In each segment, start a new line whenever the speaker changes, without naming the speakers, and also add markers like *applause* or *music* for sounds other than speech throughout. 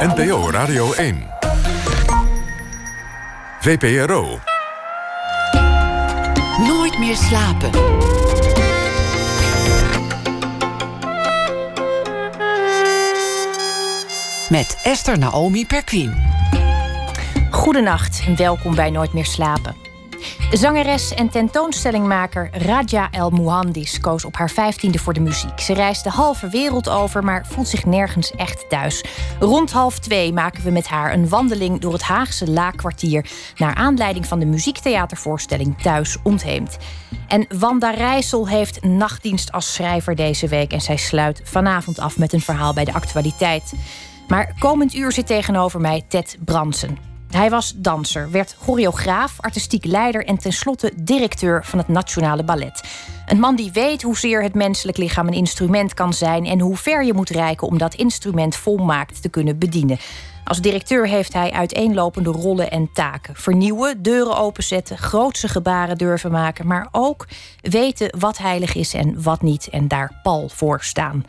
NPO Radio 1. VPRO.
Nooit meer slapen. Met Esther Naomi Perquin.
Goedenacht en welkom bij Nooit meer slapen. Zangeres en tentoonstellingmaker Raja El Muhandis koos op haar vijftiende voor de muziek. Ze reist de halve wereld over, maar voelt zich nergens echt thuis. Rond half twee maken we met haar een wandeling door het Haagse Laakkwartier... naar aanleiding van de muziektheatervoorstelling Thuis Ontheemd. En Wanda Rijssel heeft nachtdienst als schrijver deze week... en zij sluit vanavond af met een verhaal bij de actualiteit. Maar komend uur zit tegenover mij Ted Bransen. Hij was danser, werd choreograaf, artistiek leider en tenslotte directeur van het Nationale Ballet. Een man die weet hoezeer het menselijk lichaam een instrument kan zijn en hoe ver je moet reiken om dat instrument volmaakt te kunnen bedienen. Als directeur heeft hij uiteenlopende rollen en taken. Vernieuwen, deuren openzetten, grootse gebaren durven maken, maar ook weten wat heilig is en wat niet en daar pal voor staan.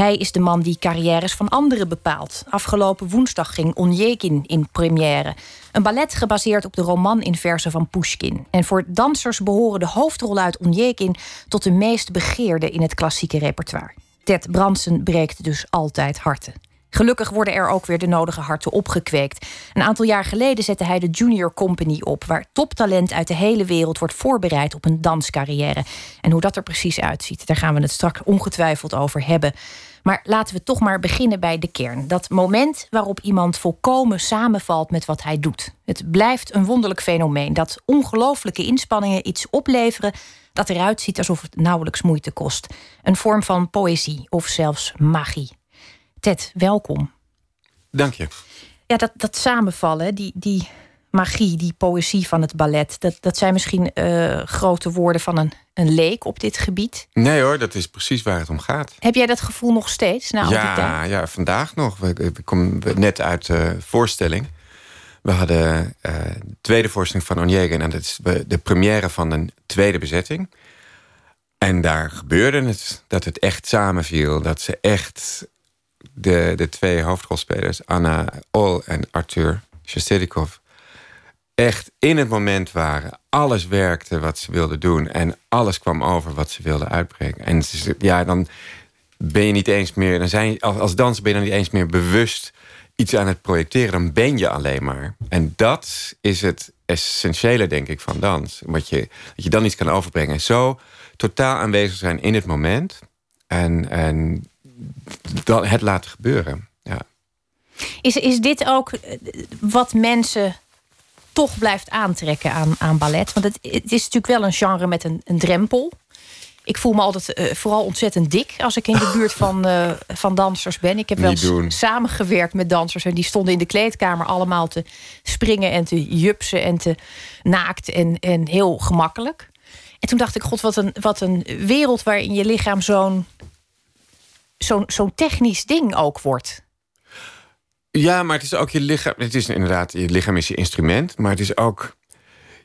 Hij is de man die carrières van anderen bepaalt. Afgelopen woensdag ging Onjekin in première. Een ballet gebaseerd op de roman in verzen van Pushkin. En voor dansers behoren de hoofdrollen uit Onjekin... tot de meest begeerde in het klassieke repertoire. Ted Bransen breekt dus altijd harten. Gelukkig worden er ook weer de nodige harten opgekweekt. Een aantal jaar geleden zette hij de Junior Company op, waar toptalent uit de hele wereld wordt voorbereid op een danscarrière. En hoe dat er precies uitziet, daar gaan we het straks ongetwijfeld over hebben. Maar laten we toch maar beginnen bij de kern. Dat moment waarop iemand volkomen samenvalt met wat hij doet. Het blijft een wonderlijk fenomeen dat ongelooflijke inspanningen iets opleveren dat eruit ziet alsof het nauwelijks moeite kost. Een vorm van poëzie of zelfs magie. Ted, welkom.
Dank je.
Ja, dat, dat samenvallen, die, die magie, die poëzie van het ballet, dat, dat zijn misschien uh, grote woorden van een, een leek op dit gebied.
Nee hoor, dat is precies waar het om gaat.
Heb jij dat gevoel nog steeds? Na
ja, ja, vandaag nog. We, komen net uit de voorstelling. We hadden uh, de tweede voorstelling van Onjegen en dat is de première van een tweede bezetting. En daar gebeurde het, dat het echt samenviel. Dat ze echt de, de twee hoofdrolspelers, Anna Ol en Arthur Shestedikov, echt in het moment waren. Alles werkte wat ze wilden doen. En alles kwam over wat ze wilden uitbrengen. En ja, dan ben je niet eens meer... Dan zijn, als danser ben je dan niet eens meer bewust iets aan het projecteren. Dan ben je alleen maar. En dat is het essentiële, denk ik, van dans. Wat je, dat je dan iets kan overbrengen. Zo totaal aanwezig zijn in het moment. En, en dat, het laten gebeuren. Ja.
Is, is dit ook eh, wat mensen toch blijft aantrekken aan, aan ballet? Want het, het is natuurlijk wel een genre met een, een drempel. Ik voel me altijd uh, vooral ontzettend dik als ik in de buurt van, uh, *laughs* van dansers ben. Ik heb wel eens samengewerkt met dansers en die stonden in de kleedkamer allemaal te springen en te jupsen en te naakt en, en heel gemakkelijk. En toen dacht ik, god, wat een, wat een wereld waarin je lichaam zo'n zo'n zo'n technisch ding ook wordt.
Ja, maar het is ook je lichaam. Het is inderdaad, je lichaam is je instrument, maar het is ook.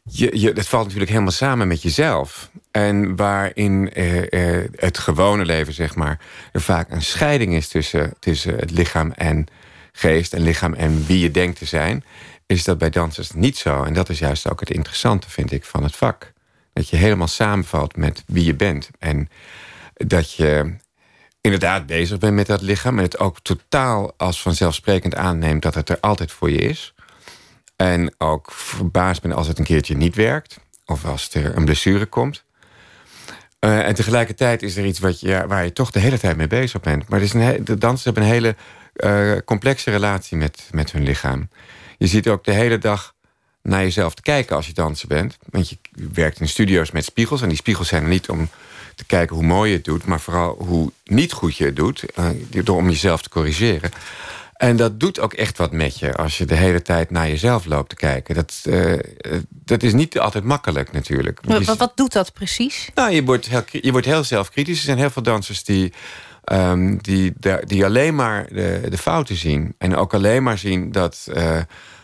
Je, je, het valt natuurlijk helemaal samen met jezelf. En waarin eh, eh, het gewone leven, zeg maar, er vaak een scheiding is tussen, tussen het lichaam en geest, en lichaam en wie je denkt te zijn, is dat bij dansers niet zo. En dat is juist ook het interessante, vind ik, van het vak. Dat je helemaal samenvalt met wie je bent. En dat je inderdaad bezig bent met dat lichaam... en het ook totaal als vanzelfsprekend aanneemt... dat het er altijd voor je is. En ook verbaasd bent als het een keertje niet werkt... of als er een blessure komt. Uh, en tegelijkertijd is er iets wat je, waar je toch de hele tijd mee bezig bent. Maar een, de dansers hebben een hele uh, complexe relatie met, met hun lichaam. Je ziet ook de hele dag naar jezelf te kijken als je danser bent. Want je werkt in studio's met spiegels... en die spiegels zijn er niet om te kijken hoe mooi je het doet... maar vooral hoe niet goed je het doet, uh, door om jezelf te corrigeren. En dat doet ook echt wat met je als je de hele tijd naar jezelf loopt te kijken. Dat, uh, dat is niet altijd makkelijk natuurlijk.
Wat, wat doet dat precies?
Nou, je wordt heel, je wordt heel zelfkritisch. Er zijn heel veel dansers die, um, die, die alleen maar de, de fouten zien. En ook alleen maar zien dat... Uh,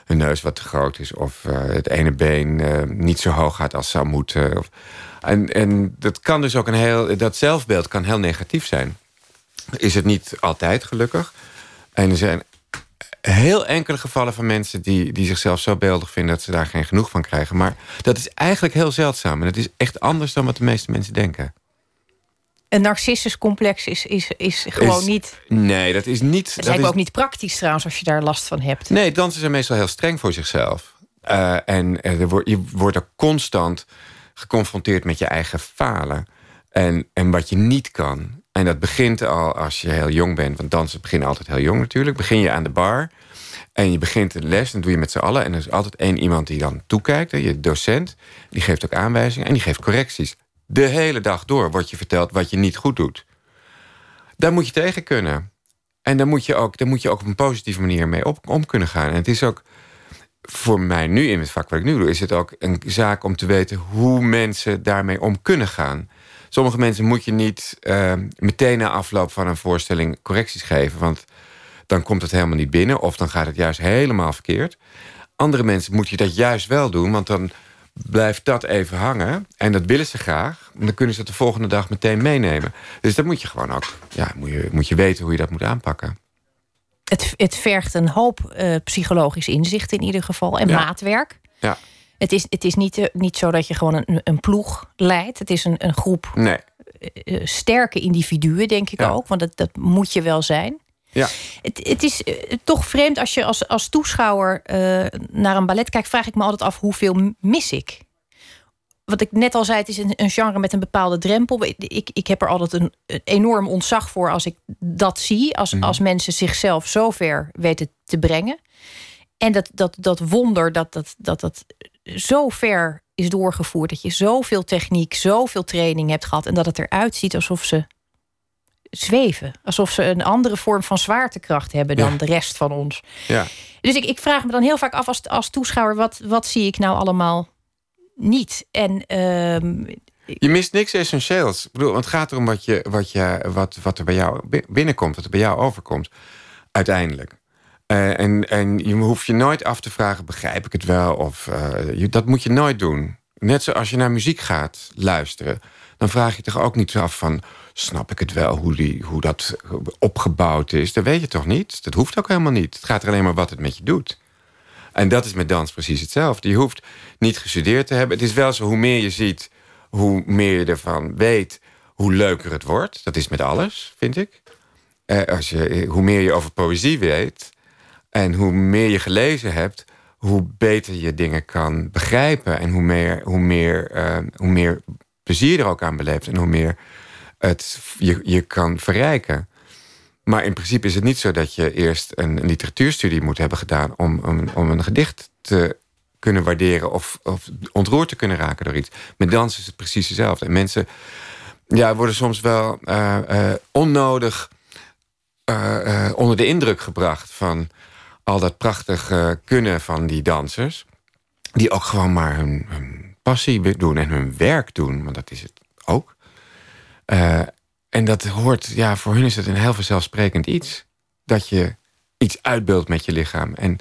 hun neus wat te groot is. Of uh, het ene been niet zo hoog gaat als zou moeten. Of, en, en dat kan dus ook een heel. Dat zelfbeeld kan heel negatief zijn. Is het niet altijd gelukkig. En er zijn heel enkele gevallen van mensen die, die zichzelf zo beeldig vinden dat ze daar geen genoeg van krijgen. Maar dat is eigenlijk heel zeldzaam. En het is echt anders dan wat de meeste mensen denken.
Een narcissuscomplex is, is, is gewoon niet.
Nee, dat is niet.
Dat is eigenlijk ook niet praktisch trouwens als je daar last van hebt.
Nee, dansen zijn meestal heel streng voor zichzelf. Uh, en er wordt, je wordt er constant geconfronteerd met je eigen falen. En, en wat je niet kan. En dat begint al als je heel jong bent. Want dansen begint altijd heel jong natuurlijk. Begin je aan de bar. En je begint een les, dat doe je met z'n allen. En er is altijd één iemand die dan toekijkt. Je docent. Die geeft ook aanwijzingen en die geeft correcties. De hele dag door wordt je verteld wat je niet goed doet. Daar moet je tegen kunnen. En daar moet je ook, daar moet je ook op een positieve manier mee op, om kunnen gaan. En het is ook voor mij nu in het vak wat ik nu doe, is het ook een zaak om te weten hoe mensen daarmee om kunnen gaan. Sommige mensen moet je niet uh, meteen na afloop van een voorstelling correcties geven, want dan komt het helemaal niet binnen of dan gaat het juist helemaal verkeerd. Andere mensen moet je dat juist wel doen, want dan blijft dat even hangen. En dat willen ze graag. En dan kunnen ze het de volgende dag meteen meenemen. Dus dat moet je gewoon ook. Ja, moet je, moet je weten hoe je dat moet aanpakken.
Het, het vergt een hoop uh, psychologisch inzicht in ieder geval. En maatwerk.
Ja.
Het is, het is niet, uh, niet zo dat je gewoon een, een ploeg leidt. Het is een, een groep
nee.
uh, sterke individuen, denk ik ook. Want dat, dat moet je wel zijn.
Ja.
Het, het is toch vreemd als je als, als toeschouwer naar een ballet kijkt, vraag ik me altijd af hoeveel mis ik wat ik net al zei, het is een, een, genre met een bepaalde drempel. Ik, ik heb er altijd een, een enorm ontzag voor als ik dat zie. Als,
Mhm.
als mensen zichzelf zo ver weten te brengen. En dat, dat, dat wonder dat dat, dat dat zo ver is doorgevoerd. Dat je zoveel techniek, zoveel training hebt gehad. En dat het eruit ziet alsof ze zweven. Alsof ze een andere vorm van zwaartekracht hebben dan
Ja.
de rest van ons.
Ja.
Dus ik, ik vraag me dan heel vaak af als, als toeschouwer... Wat, wat zie ik nou allemaal niet? En ehm,
Je mist niks essentieels. Ik bedoel, het gaat erom wat, je, wat, je, wat, wat er bij jou bi- binnenkomt, wat er bij jou overkomt. Uiteindelijk. Eh, en, en je hoeft je nooit af te vragen: begrijp ik het wel? Of, eh, dat moet je nooit doen. Net zoals je naar muziek gaat luisteren, dan vraag je toch ook niet af van: snap ik het wel hoe, die, hoe dat opgebouwd is? Dat weet je toch niet? Dat hoeft ook helemaal niet. Het gaat er alleen maar wat het met je doet. En dat is met dans precies hetzelfde. Je hoeft niet gestudeerd te hebben. Het is wel zo, hoe meer je ziet, hoe meer je ervan weet, hoe leuker het wordt. Dat is met alles, vind ik. Eh, als je, hoe meer je over poëzie weet en hoe meer je gelezen hebt, hoe beter je dingen kan begrijpen en hoe meer, hoe meer, eh, hoe meer plezier er ook aan beleeft en hoe meer het je, je kan verrijken. Maar in principe is het niet zo dat je eerst een, literatuurstudie moet hebben gedaan om, om, om een gedicht te kunnen waarderen of, of ontroerd te kunnen raken door iets. Met dans is het precies hetzelfde. En mensen ja, worden soms wel eh, eh, onnodig eh, onder de indruk gebracht van al dat prachtige kunnen van die dansers. Die ook gewoon maar hun, hun passie doen en hun werk doen, want dat is het ook. En dat hoort, ja, voor hun is het een heel vanzelfsprekend iets. Dat je iets uitbeeldt met je lichaam. En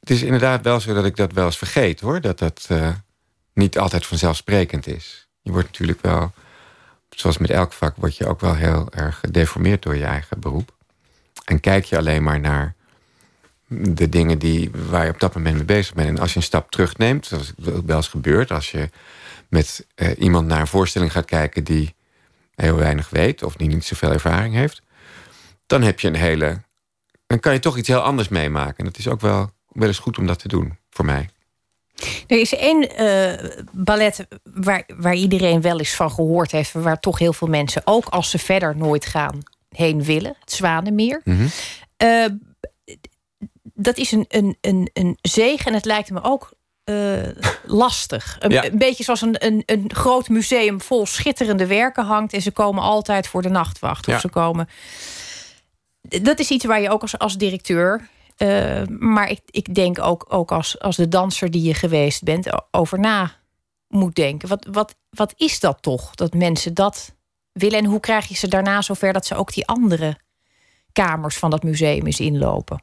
het is inderdaad wel zo dat ik dat wel eens vergeet hoor. Dat dat eh, niet altijd vanzelfsprekend is. Je wordt natuurlijk wel, zoals met elk vak, word je ook wel heel erg gedeformeerd door je eigen beroep. En kijk je alleen maar naar de dingen die, waar je op dat moment mee bezig bent. En als je een stap terugneemt, zoals wel eens gebeurt, als je met eh, iemand naar een voorstelling gaat kijken die heel weinig weet of die niet zoveel ervaring heeft, dan heb je een hele. Dan kan je toch iets heel anders meemaken. En dat is ook wel, wel eens goed om dat te doen, voor mij.
Er is één eh, ballet waar, waar iedereen wel eens van gehoord heeft, waar toch heel veel mensen, ook als ze verder nooit gaan, heen willen. Het Zwanenmeer. Eh, dat is een, een, een, een zegen en het lijkt me ook eh, lastig. Een,
Ja.
een beetje zoals een, een, een groot museum vol schitterende werken hangt en ze komen altijd voor de nachtwacht. Of
Ja.
ze komen. Dat is iets waar je ook als, als directeur. eh, maar ik, ik denk ook, ook als, als de danser die je geweest bent, over na moet denken. Wat, wat, wat is dat toch? Dat mensen dat willen. En hoe krijg je ze daarna zover dat ze ook die andere kamers van dat museum eens inlopen?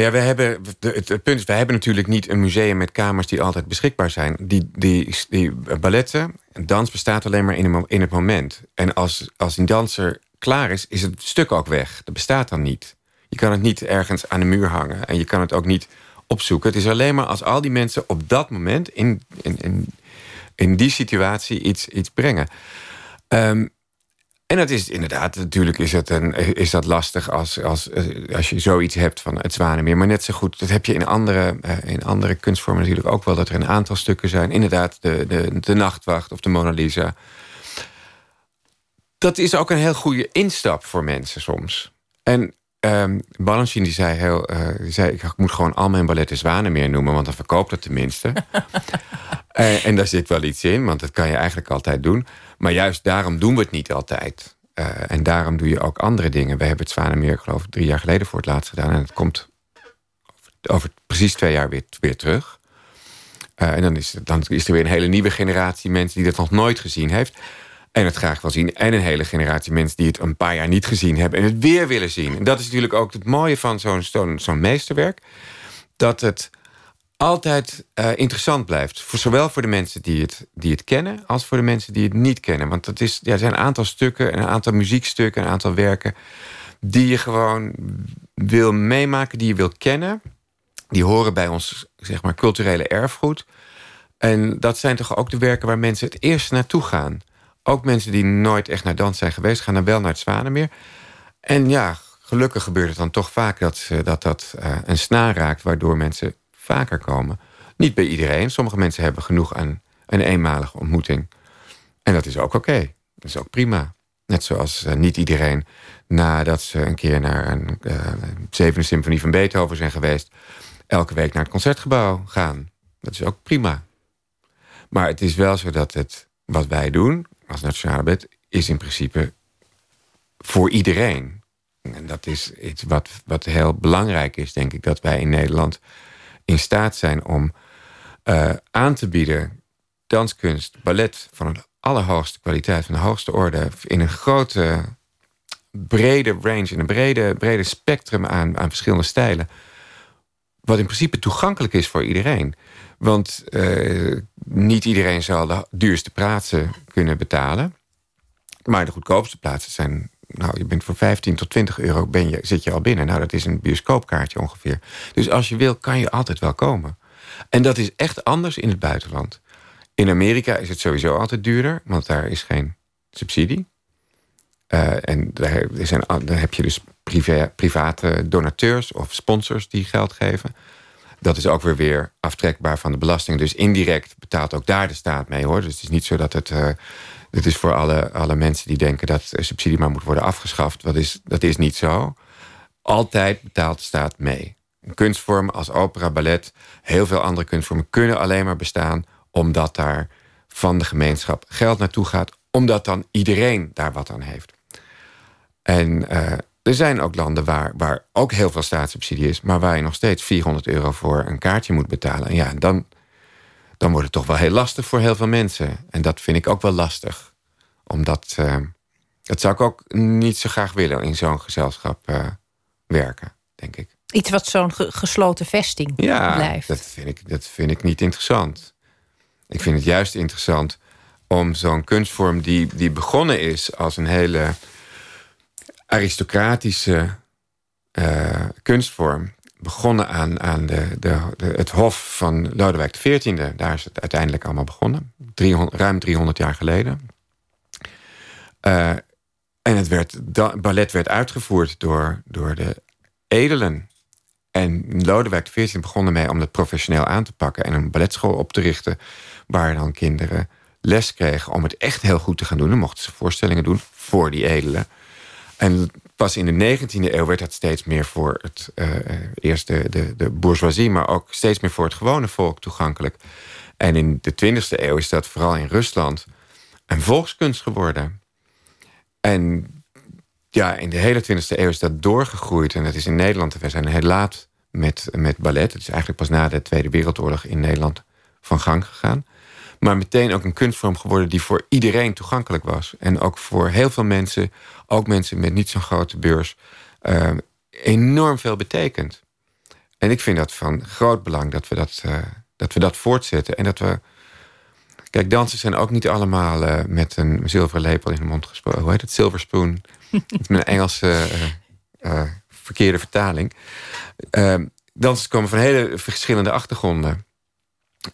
Ja, we hebben, het, punt is, we hebben natuurlijk niet een museum met kamers die altijd beschikbaar zijn. Die, die, die balletten, dans bestaat alleen maar in, een, in het moment. En als, als een danser klaar is, is het stuk ook weg. Dat bestaat dan niet. Je kan het niet ergens aan de muur hangen. En je kan het ook niet opzoeken. Het is alleen maar als al die mensen op dat moment... in, in, in, in die situatie iets, iets brengen. Um, en dat is inderdaad, natuurlijk is, het een, is dat lastig als, als, als je zoiets hebt van het Zwanenmeer. Maar net zo goed, dat heb je in andere, eh, in andere kunstvormen natuurlijk ook wel. Dat er een aantal stukken zijn. Inderdaad, de, de, de Nachtwacht of de Mona Lisa. Dat is ook een heel goede instap voor mensen soms. En um, Balanchine die zei, heel, uh, die zei... ik moet gewoon al mijn balletten Zwanenmeer noemen... want dan verkoopt het tenminste. uh, *laughs* en daar zit wel iets in, want dat kan je eigenlijk altijd doen... Maar juist daarom doen we het niet altijd. Uh, en daarom doe je ook andere dingen. We hebben het Zwanenmeer, geloof ik, drie jaar geleden voor het laatst gedaan. En het komt over precies twee jaar weer, weer terug. Uh, en dan is, dan is er weer een hele nieuwe generatie mensen die dat nog nooit gezien heeft. En het graag wil zien. En een hele generatie mensen die het een paar jaar niet gezien hebben. En het weer willen zien. En dat is natuurlijk ook het mooie van zo'n meesterwerk. Dat het altijd uh, interessant blijft. Voor, zowel voor de mensen die het, die het kennen... als voor de mensen die het niet kennen. Want het is, ja, er zijn een aantal stukken, een aantal muziekstukken... een aantal werken die je gewoon wil meemaken, die je wil kennen. Die horen bij ons zeg maar, culturele erfgoed. En dat zijn toch ook de werken waar mensen het eerst naartoe gaan. Ook mensen die nooit echt naar dans zijn geweest... gaan dan wel naar het Zwanenmeer. En ja, gelukkig gebeurt het dan toch vaak dat dat, dat uh, een snaar raakt... waardoor mensen vaker komen. Niet bij iedereen. Sommige mensen hebben genoeg aan een eenmalige ontmoeting. En dat is ook oké. Dat is ook prima. Net zoals uh, niet iedereen nadat ze een keer naar een uh, zevende symfonie van Beethoven zijn geweest... elke week naar het concertgebouw gaan. Dat is ook prima. Maar het is wel zo dat het, wat wij doen als Nationale Bed... is in principe voor iedereen. En dat is iets wat, wat heel belangrijk is, denk ik... dat wij in Nederland in staat zijn om uh, aan te bieden danskunst, ballet van de allerhoogste kwaliteit, van de hoogste orde, in een grote, brede range, in een brede, brede spectrum aan, aan verschillende stijlen. Wat in principe toegankelijk is voor iedereen. Want uh, niet iedereen zal de duurste plaatsen kunnen betalen. Maar de goedkoopste plaatsen zijn nou, je bent voor 15 tot 20 euro ben je, zit je al binnen. Nou, dat is een bioscoopkaartje ongeveer. Dus als je wil, kan je altijd wel komen. En dat is echt anders in het buitenland. In Amerika is het sowieso altijd duurder, want daar is geen subsidie. Uh, en daar, zijn, daar heb je dus privé, private donateurs of sponsors die geld geven. Dat is ook weer weer aftrekbaar van de belasting. Dus indirect betaalt ook daar de staat mee hoor. Dus het is niet zo dat het. Uh, dit is voor alle, alle mensen die denken dat subsidie maar moet worden afgeschaft. Dat is, dat is niet zo. Altijd betaalt de staat mee. Een kunstvorm als opera, ballet, heel veel andere kunstvormen kunnen alleen maar bestaan omdat daar van de gemeenschap geld naartoe gaat, omdat dan iedereen daar wat aan heeft. En uh, er zijn ook landen waar, waar ook heel veel staatssubsidie is, maar waar je nog steeds 400 euro voor een kaartje moet betalen. En ja, dan, dan wordt het toch wel heel lastig voor heel veel mensen. En dat vind ik ook wel lastig. Omdat, uh, dat zou ik ook niet zo graag willen in zo'n gezelschap uh, werken, denk ik.
Iets wat zo'n ge gesloten vesting
ja,
blijft.
Dat vind, ik, dat vind ik niet interessant. Ik vind het juist interessant om zo'n kunstvorm die, die begonnen is als een hele aristocratische uh, kunstvorm begonnen aan, aan de, de, de, het hof van Lodewijk XIV. Daar is het uiteindelijk allemaal begonnen. 300, ruim 300 jaar geleden. Uh, en het werd, ballet werd uitgevoerd door, door de edelen. En Lodewijk XIV begon ermee om dat professioneel aan te pakken... en een balletschool op te richten... waar dan kinderen les kregen om het echt heel goed te gaan doen. Dan mochten ze voorstellingen doen voor die edelen. En pas in de 19e eeuw werd dat steeds meer voor het uh, eerst de, de, de bourgeoisie, maar ook steeds meer voor het gewone volk toegankelijk. En in de 20e eeuw is dat vooral in Rusland een volkskunst geworden. En ja, in de hele 20e eeuw is dat doorgegroeid. En dat is in Nederland. We zijn heel laat met, met ballet. Het is eigenlijk pas na de Tweede Wereldoorlog in Nederland van gang gegaan. Maar meteen ook een kunstvorm geworden die voor iedereen toegankelijk was. En ook voor heel veel mensen, ook mensen met niet zo'n grote beurs, uh, enorm veel betekent. En ik vind dat van groot belang dat we dat, uh, dat, we dat voortzetten. En dat we. Kijk, dansers zijn ook niet allemaal uh, met een zilveren lepel in de mond gesproken. Hoe heet het? Silver spoon. *laughs* met een Engelse verkeerde vertaling. Ehm, dansers komen van hele verschillende achtergronden.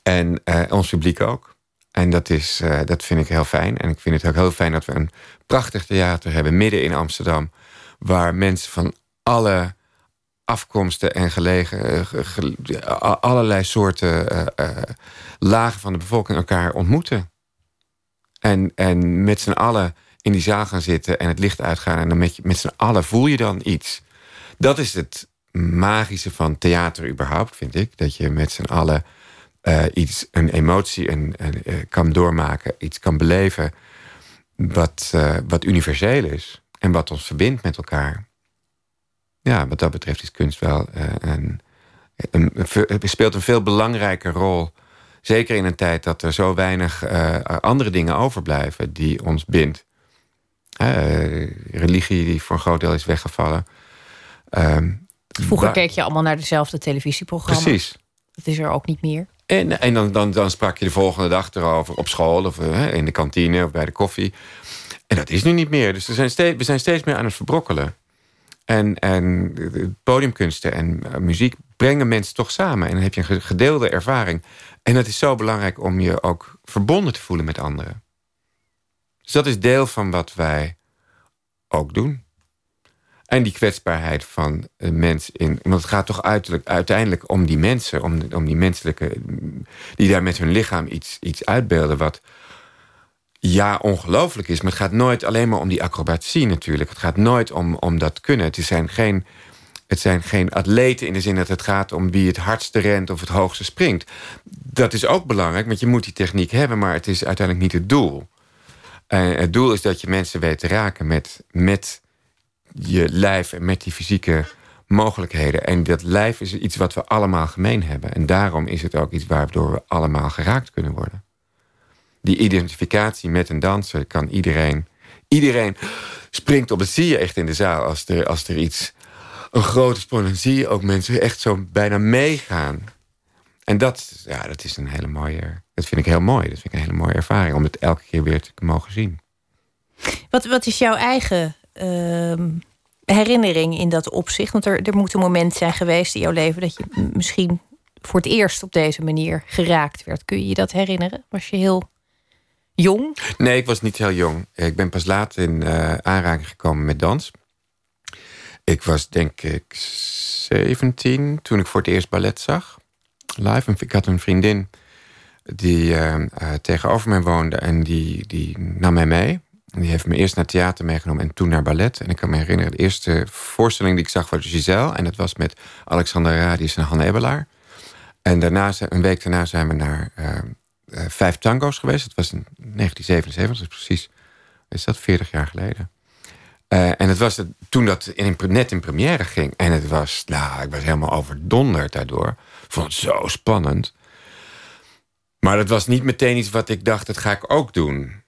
En ons publiek ook. En dat, is, dat vind ik heel fijn. En ik vind het ook heel fijn dat we een prachtig theater hebben midden in Amsterdam. Waar mensen van alle afkomsten en gelegen, allerlei soorten lagen van de bevolking elkaar ontmoeten. En, en met z'n allen in die zaal gaan zitten en het licht uitgaan. En dan met, met z'n allen voel je dan iets. Dat is het magische van theater überhaupt, vind ik. Dat je met z'n allen uh, iets, een emotie en, uh, kan doormaken. Iets kan beleven wat, uh, wat universeel is. En wat ons verbindt met elkaar. Ja, wat dat betreft is kunst wel een, een, een, speelt een veel belangrijke rol Zeker in een tijd dat er zo weinig andere dingen overblijven die ons bindt. Religie die voor een groot deel is weggevallen.
Uh, Vroeger keek je allemaal naar dezelfde televisieprogramma's.
Precies.
Dat is er ook niet meer.
En, en dan, dan, dan sprak je de volgende dag erover op school of uh, in de kantine of bij de koffie. En dat is nu niet meer. Dus we zijn steeds, we zijn steeds meer aan het verbrokkelen. En, en podiumkunsten en muziek brengen mensen toch samen. En dan heb je een gedeelde ervaring. En het is zo belangrijk om je ook verbonden te voelen met anderen. Dus dat is deel van wat wij ook doen. En die kwetsbaarheid van een mens in. Want het gaat toch uiteindelijk om die mensen, om, om die menselijke. die daar met hun lichaam iets, iets uitbeelden. wat ja, ongelooflijk is. Maar het gaat nooit alleen maar om die acrobatie natuurlijk. Het gaat nooit om, om dat kunnen. Het zijn geen het zijn geen atleten in de zin dat het gaat om wie het hardste rent of het hoogste springt. Dat is ook belangrijk, want je moet die techniek hebben, maar het is uiteindelijk niet het doel. En het doel is dat je mensen weet te raken met, met je lijf en met die fysieke mogelijkheden. En dat lijf is iets wat we allemaal gemeen hebben. En daarom is het ook iets waardoor we allemaal geraakt kunnen worden. Die identificatie met een danser kan iedereen. Iedereen springt op. Dat zie je echt in de zaal als er, als er iets een grote sprong. Dan zie je ook mensen echt zo bijna meegaan. En dat, ja, dat is een hele mooie. Dat vind ik heel mooi. Dat vind ik een hele mooie ervaring om het elke keer weer te mogen zien.
Wat, wat is jouw eigen herinnering in dat opzicht? Want er, er moet een moment zijn geweest in jouw leven dat je misschien voor het eerst op deze manier geraakt werd. Kun je je dat herinneren? Was je heel jong?
Nee, ik was niet heel jong. Ik ben pas laat in uh, aanraking gekomen met dans. Ik was denk ik 17 toen ik voor het eerst ballet zag. Live. Ik had een vriendin die uh, uh, tegenover mij woonde en die, die nam mij mee. Die heeft me eerst naar theater meegenomen en toen naar ballet. En ik kan me herinneren, de eerste voorstelling die ik zag was Giselle. En dat was met Alexander Radius en Hanne Ebelaar. En daarna, een week daarna zijn we naar uh, Vijf Tango's geweest. Dat was in 1977, dus precies, is dat 40 jaar geleden. Uh, en het was het, toen dat in, net in première ging. En het was, nou, ik was helemaal overdonderd daardoor. Vond het zo spannend. Maar dat was niet meteen iets wat ik dacht, dat ga ik ook doen.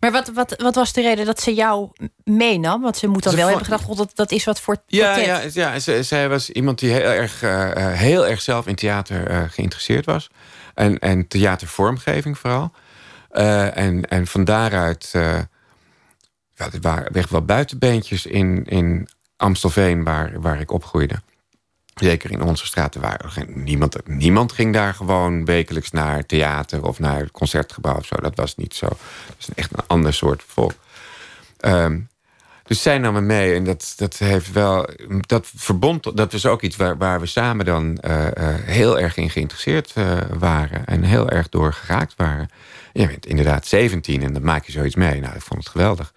Maar wat, wat, wat was de reden dat ze jou meenam? Want ze moet dan wel hebben gedacht, dat, dat is wat voor
Ja, ja, ja ze, zij was iemand die heel erg, uh, heel erg zelf in theater uh, geïnteresseerd was. En, en theatervormgeving vooral. en, en van daaruit ja, er waren echt wel buitenbeentjes in, in Amstelveen waar, waar ik opgroeide. Zeker in onze straten geen, niemand, niemand ging daar gewoon wekelijks naar theater of naar het concertgebouw of zo. Dat was niet zo. Dat is echt een ander soort volk. Um, dus zij namen mee en dat, dat heeft wel. Dat verbond, dat was ook iets waar, waar we samen dan uh, uh, heel erg in geïnteresseerd uh, waren. En heel erg door geraakt waren. Je bent inderdaad 17 en dan maak je zoiets mee. Nou, ik vond het geweldig.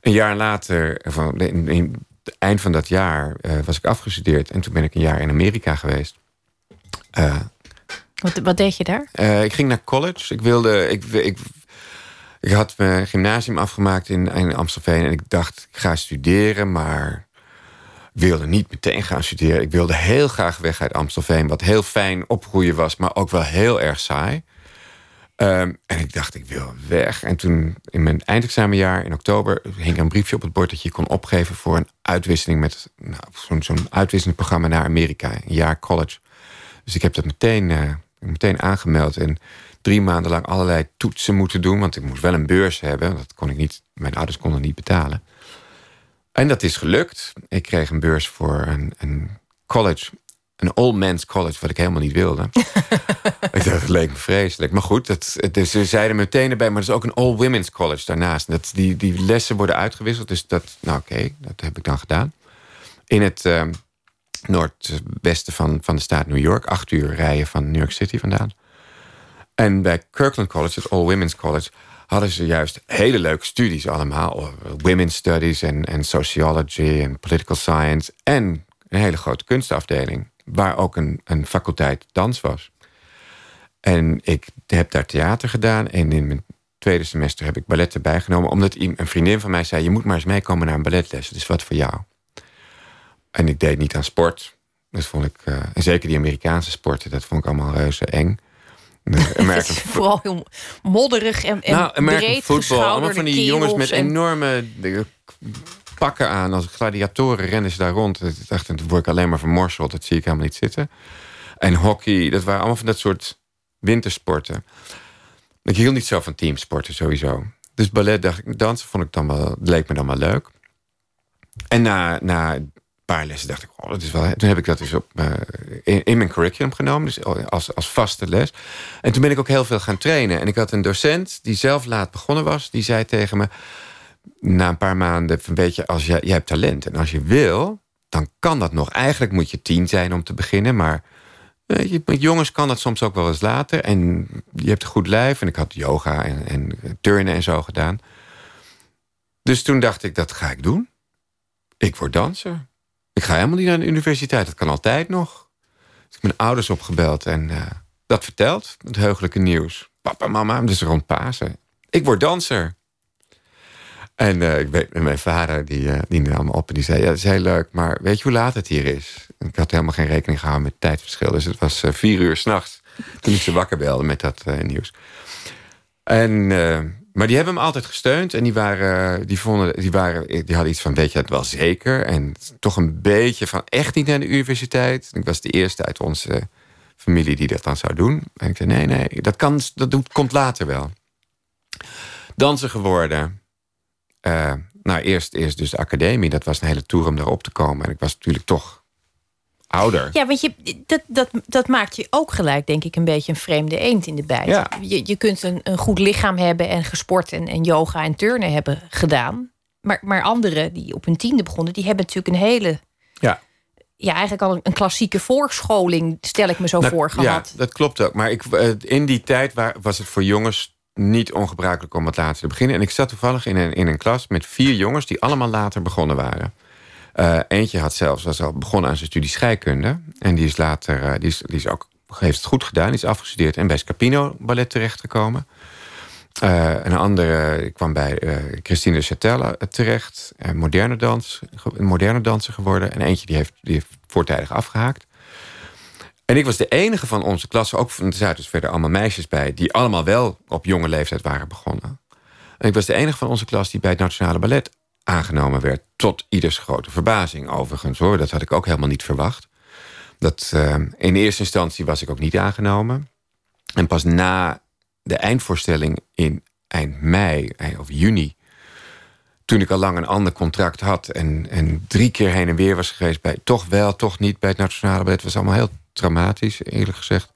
Een jaar later, in, het eind van dat jaar, uh, was ik afgestudeerd. En toen ben ik een jaar in Amerika geweest.
Uh, wat, wat, deed je daar?
Uh, ik ging naar college. Ik wilde. Ik, ik, ik had mijn gymnasium afgemaakt in, in Amstelveen. En ik dacht, ik ga studeren, maar wilde niet meteen gaan studeren. Ik wilde heel graag weg uit Amstelveen. Wat heel fijn opgroeien was, maar ook wel heel erg saai. Um, en ik dacht, ik wil weg. En toen in mijn eindexamenjaar in oktober hing een briefje op het bord dat je kon opgeven voor een uitwisseling met nou, zo'n zo'n uitwisselingsprogramma naar Amerika, een jaar college. Dus ik heb dat meteen, uh, meteen aangemeld en drie maanden lang allerlei toetsen moeten doen, want ik moest wel een beurs hebben. Dat kon ik niet, mijn ouders konden niet betalen. En dat is gelukt. Ik kreeg een beurs voor een, een college een all-men's college, wat ik helemaal niet wilde. *laughs* ik dacht, het leek me vreselijk. Maar goed, dat, dus ze zeiden meteen erbij... maar er is ook een all-women's college daarnaast. Dat, die, die lessen worden uitgewisseld. Dus dat, nou oké, dat heb ik dan gedaan. In het uh, noordwesten van, van de staat New York. Acht uur rijden van New York City vandaan. En bij Kirkland College, het all-women's college... hadden ze juist hele leuke studies allemaal. Women's studies en, en sociology en political science... en een hele grote kunstafdeling waar ook een, een faculteit dans was. En ik heb daar theater gedaan. En in mijn tweede semester heb ik ballet erbij genomen. Omdat een vriendin van mij zei... je moet maar eens meekomen naar een balletles. Dus wat voor jou. En ik deed niet aan sport. Dat vond ik, uh, en zeker die Amerikaanse sporten, dat vond ik allemaal reuze eng. *laughs*
Het is vooral heel modderig en, en nou, breed voetbal. Allemaal
van die jongens met enorme pakken aan. Als gladiatoren rennen ze daar rond. Ik dacht, word ik alleen maar vermorseld. Dat zie ik helemaal niet zitten. En hockey, dat waren allemaal van dat soort wintersporten. Ik hield niet zo van teamsporten sowieso. Dus ballet, dacht dansen vond ik dan wel, leek me dan wel leuk. En na, na een paar lessen dacht ik, oh, dat is wel. Toen heb ik dat dus op, in, in, mijn curriculum genomen, dus als, als vaste les. En toen ben ik ook heel veel gaan trainen. En ik had een docent die zelf laat begonnen was, die zei tegen me: na een paar maanden een beetje als je, je hebt talent. En als je wil, dan kan dat nog. Eigenlijk moet je tien zijn om te beginnen, maar je, met jongens kan dat soms ook wel eens later. En je hebt een goed lijf. En ik had yoga en, en turnen en zo gedaan. Dus toen dacht ik, dat ga ik doen. Ik word danser. Ik ga helemaal niet naar de universiteit. Dat kan altijd nog. Dus ik ben ouders opgebeld en uh, dat verteld. Het heugelijke nieuws. Papa, mama, dus rond Pasen. Ik word danser. En uh, ik weet, mijn vader die, uh, die nam op en die zei... ja, dat is heel leuk, maar weet je hoe laat het hier is? Ik had helemaal geen rekening gehouden met tijdverschil. Dus het was uh, vier uur s'nachts toen ik ze wakker belde met dat nieuws. En, maar die hebben me altijd gesteund. En die, waren, die, vonden, die, waren, die hadden iets van, weet je het wel zeker? En toch een beetje van, echt niet naar de universiteit. Ik was de eerste uit onze familie die dat dan zou doen. En ik zei, nee, nee, dat, kan, dat komt later wel. Danser geworden uh, nou, eerst, eerst dus de academie. Dat was een hele tour om daarop te komen. En ik was natuurlijk toch ouder.
Ja, want je, dat, dat, dat maakt je ook gelijk, denk ik, een beetje een vreemde eend in de bijt.
Ja.
Je, je kunt een, een goed lichaam hebben en gesport en, en yoga en turnen hebben gedaan. Maar, maar anderen die op hun tiende begonnen, die hebben natuurlijk een hele.
Ja.
Ja, eigenlijk al een klassieke voorscholing, stel ik me zo
nou,
voor gehad.
Ja, dat klopt ook. Maar ik, eh, in die tijd was het voor jongens niet ongebruikelijk om wat later te beginnen. En ik zat toevallig in een, in een klas met vier jongens die allemaal later begonnen waren. Uh, eentje had zelfs was al begonnen aan zijn studie scheikunde. En die is later, uh, die, is, die is ook, heeft het goed gedaan, is afgestudeerd en bij Scapino Ballet terechtgekomen. Uh, een andere kwam bij Christine de Chatella terecht, moderne, dans, moderne danser geworden. En eentje die heeft, die heeft voortijdig afgehaakt. En ik was de enige van onze klas, ook van de Zuiders verder allemaal meisjes bij, die allemaal wel op jonge leeftijd waren begonnen. En ik was de enige van onze klas die bij het Nationale Ballet aangenomen werd. Tot ieders grote verbazing, overigens hoor. Dat had ik ook helemaal niet verwacht. Dat, uh, in eerste instantie was ik ook niet aangenomen. En pas na de eindvoorstelling in eind mei of juni. Toen ik al lang een ander contract had en, en drie keer heen en weer was geweest bij toch wel, toch niet bij het Nationale Ballet. was allemaal heel traumatisch, eerlijk gezegd.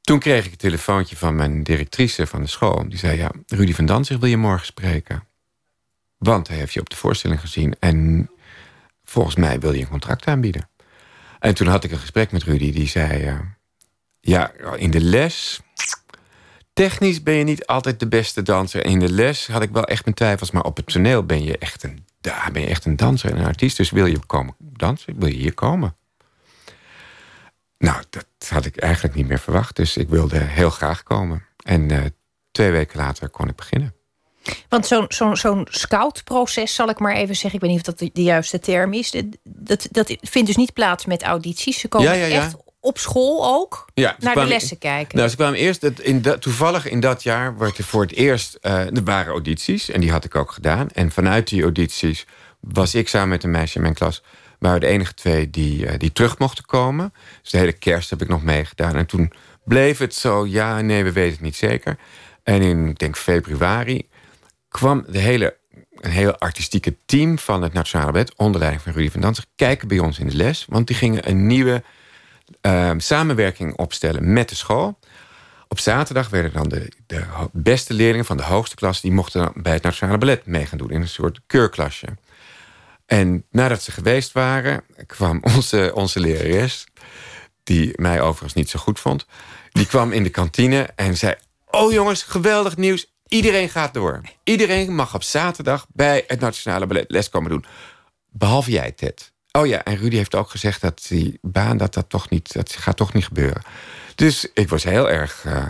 Toen kreeg ik een telefoontje van mijn directrice van de school. Die zei, ja, Rudy van Danzig wil je morgen spreken. Want hij heeft je op de voorstelling gezien. En volgens mij wil je een contract aanbieden. En toen had ik een gesprek met Rudy. Die zei, uh, ja, in de les... Technisch ben je niet altijd de beste danser. In de les had ik wel echt mijn twijfels. Maar op het toneel ben je echt een, daar ben je echt een danser en een artiest. Dus wil je komen dansen, wil je hier komen. Nou, dat had ik eigenlijk niet meer verwacht. Dus ik wilde heel graag komen. En uh, twee weken later kon ik beginnen.
Want zo'n zo'n zo'n scoutproces, zal ik maar even zeggen... ik weet niet of dat de, juiste term is... Dat, dat vindt dus niet plaats met audities. Ze komen ja, ja, echt op school ook naar de lessen kijken.
Nou, ze kwamen eerst... In toevallig in dat jaar werd er voor het eerst... Uh, er waren audities en die had ik ook gedaan. En vanuit die audities was ik samen met een meisje in mijn klas waren de enige twee die, uh, die terug mochten komen. Dus de hele kerst heb ik nog meegedaan. En toen bleef het zo, ja, nee, we weten het niet zeker. En in, ik denk februari, kwam de hele een heel artistieke team van het Nationale Ballet... onder leiding van Rudy van Danzig, kijken bij ons in de les. Want die gingen een nieuwe uh, samenwerking opstellen met de school. Op zaterdag werden dan de, de beste leerlingen van de hoogste klas... die mochten bij het Nationale Ballet mee gaan doen in een soort keurklasje. En nadat ze geweest waren, kwam onze, onze lerares... die mij overigens niet zo goed vond... die kwam in de kantine en zei... oh jongens, geweldig nieuws, iedereen gaat door. Iedereen mag op zaterdag bij het Nationale Ballet les komen doen. Behalve jij, Ted. Oh ja, en Rudy heeft ook gezegd dat die baan... dat dat toch niet, dat gaat toch niet gebeuren. Dus ik was heel erg uh,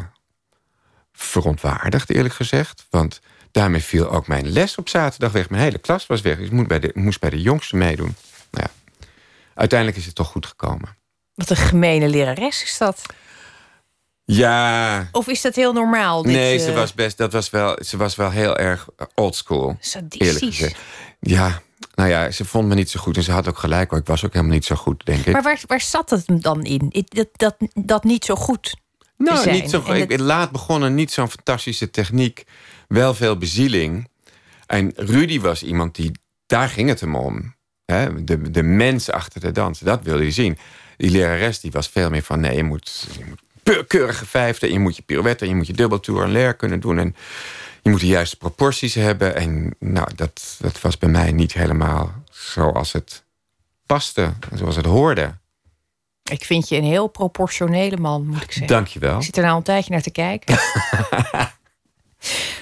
verontwaardigd, eerlijk gezegd. Want daarmee viel ook mijn les op zaterdag weg. Mijn hele klas was weg. Ik moest bij de, moest bij de jongste meedoen. Nou ja, uiteindelijk is het toch goed gekomen.
Wat een gemene lerares is dat.
Ja.
Of is dat heel normaal? Dit,
nee, ze
uh...
was best. Dat was wel. Ze was wel heel erg oldschool.
Sadistisch.
Ja, nou ja, ze vond me niet zo goed. En ze had ook gelijk, hoor. ik was ook helemaal niet zo goed, denk ik.
Maar waar, waar zat het dan in? Dat, dat, dat niet zo goed
Nou,
zijn.
niet zo ik, Laat begonnen, niet zo'n fantastische techniek. Wel veel bezieling. En Rudy was iemand die... Daar ging het hem om. Hè? De, de mens achter de dans. Dat wilde je zien. Die lerares die was veel meer van... Nee, je moet, je moet keurige vijfde. Je moet je pirouette, je moet je dubbeltour en leer kunnen doen. En je moet de juiste proporties hebben. En nou, dat, dat was bij mij niet helemaal zoals het paste. Zoals het hoorde.
Ik vind je een heel proportionele man, moet ik zeggen.
Dankjewel.
Ik zit er nou een tijdje naar te kijken. *laughs*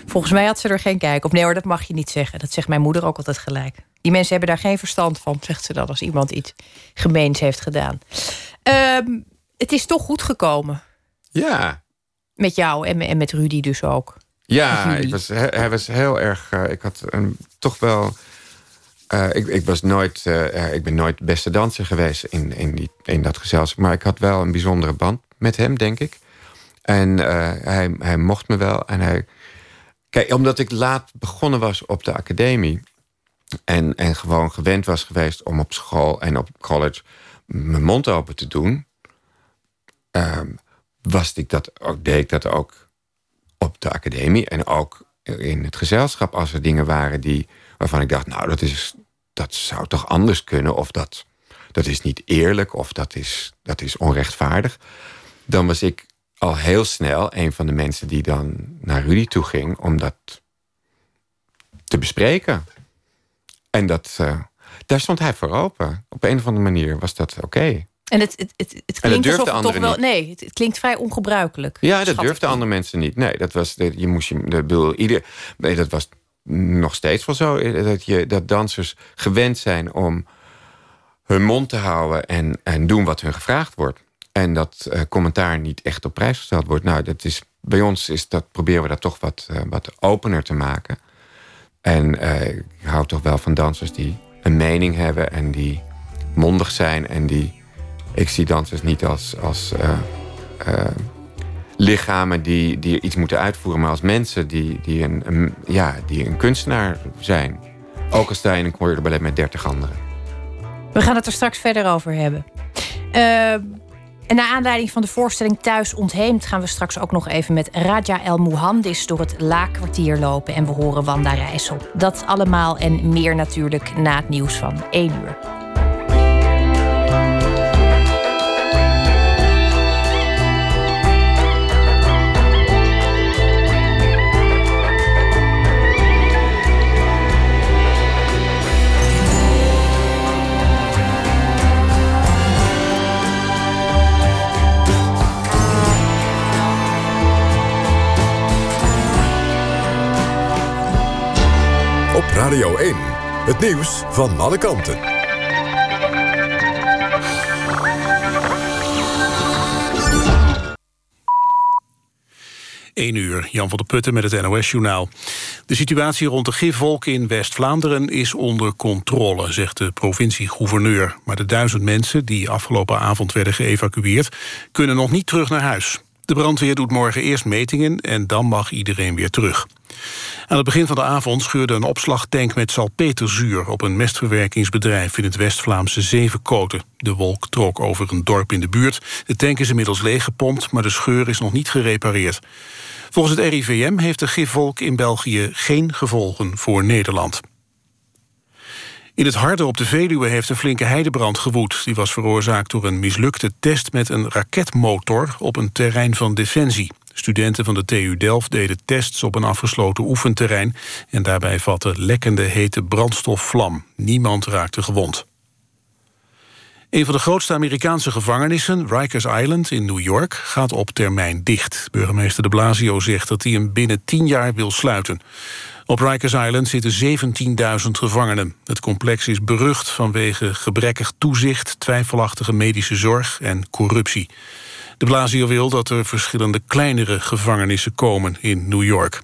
Volgens mij had ze er geen kijk op. Nee hoor, dat mag je niet zeggen. Dat zegt mijn moeder ook altijd gelijk. Die mensen hebben daar geen verstand van, zegt ze dan... als iemand iets gemeens heeft gedaan. Um, het is toch goed gekomen.
Ja.
Met jou en, en met Rudy dus ook.
Ja, ik was, hij was heel erg... Uh, ik had een, toch wel... Uh, ik, ik, was nooit, uh, ik ben nooit beste danser geweest in, in, die, in dat gezelschap. Maar ik had wel een bijzondere band met hem, denk ik. En hij, hij mocht me wel. En hij, kijk, omdat ik laat begonnen was op de academie... En, en gewoon gewend was geweest om op school en op college... mijn mond open te doen... was ik dat deed ik dat ook op de academie. En ook in het gezelschap als er dingen waren die, waarvan ik dacht... nou, dat, is, dat zou toch anders kunnen? Of dat, dat is niet eerlijk? Of dat is, dat is onrechtvaardig? Dan was ik al heel snel een van de mensen die dan naar Rudy toe ging... om dat te bespreken. En dat, uh, daar stond hij voor open. Op een of andere manier was dat oké. Okay.
En het, het, het, het klinkt alsof het toch wel... Niet. Nee, het, het, klinkt vrij ongebruikelijk.
Ja, dat durfden andere mensen niet. Nee, dat was... Je moest je... Bedoel, ieder, nee, dat was nog steeds wel zo. Dat, je, dat dansers gewend zijn om hun mond te houden... en, en doen wat hun gevraagd wordt. En dat uh, commentaar niet echt op prijs gesteld wordt. Nou, dat is, bij ons is dat, proberen we dat toch wat, uh, wat opener te maken. En uh, ik hou toch wel van dansers die een mening hebben... en die mondig zijn en die ik zie dansers niet als, als lichamen die, die iets moeten uitvoeren... maar als mensen die, die, een, ja, die een kunstenaar zijn. Ook al sta je in een choreoballet met dertig anderen.
We gaan het er straks verder over hebben. En naar aanleiding van de voorstelling Thuis Ontheemd... gaan we straks ook nog even met Raja El Mohandis... door het Laakkwartier lopen en we horen Wanda Rijssel. Dat allemaal en meer natuurlijk na het nieuws van 1 uur.
Radio 1, het nieuws van alle kanten.
Eén uur, Jan van der Putten met het NOS-journaal. De situatie rond de gifwolk in West-Vlaanderen is onder controle, zegt de provincie-gouverneur. Maar de duizend mensen die afgelopen avond werden geëvacueerd... kunnen nog niet terug naar huis. De brandweer doet morgen eerst metingen en dan mag iedereen weer terug. Aan het begin van de avond scheurde een opslagtank met salpeterzuur... op een mestverwerkingsbedrijf in het West-Vlaamse Zevenkoten. De wolk trok over een dorp in de buurt. De tank is inmiddels leeggepompt, maar de scheur is nog niet gerepareerd. Volgens het RIVM heeft de gifwolk in België geen gevolgen voor Nederland. In het Harde op de Veluwe heeft een flinke heidebrand gewoed. Die was veroorzaakt door een mislukte test met een raketmotor... op een terrein van Defensie. Studenten van de TU Delft deden tests op een afgesloten oefenterrein... en daarbij vatte lekkende hete brandstofvlam. Niemand raakte gewond. Een van de grootste Amerikaanse gevangenissen, Rikers Island in New York, gaat op termijn dicht. Burgemeester de Blasio zegt dat hij hem binnen tien jaar wil sluiten. Op Rikers Island zitten 17.000 gevangenen. Het complex is berucht vanwege gebrekkig toezicht, twijfelachtige medische zorg en corruptie. De Blasio wil dat er verschillende kleinere gevangenissen komen in New York.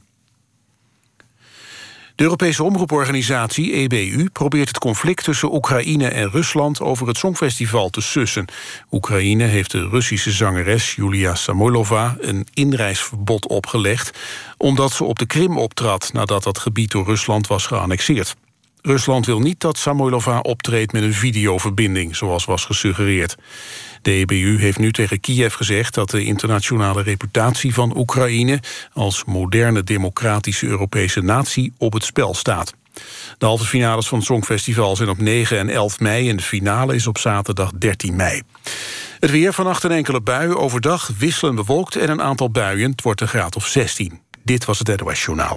De Europese omroeporganisatie EBU probeert het conflict tussen Oekraïne en Rusland over het Songfestival te sussen. Oekraïne heeft de Russische zangeres Julia Samoilova een inreisverbod opgelegd omdat ze op de Krim optrad nadat dat gebied door Rusland was geannexeerd. Rusland wil niet dat Samoilova optreedt met een videoverbinding, zoals was gesuggereerd. De EBU heeft nu tegen Kiev gezegd dat de internationale reputatie van Oekraïne als moderne democratische Europese natie op het spel staat. De halve finales van het Songfestival zijn op 9 en 11 mei... en de finale is op zaterdag 13 mei. Het weer vannacht een enkele bui, overdag wisselen bewolkt... en een aantal buien, het wordt een graad of 16. Dit was het NOS Journaal.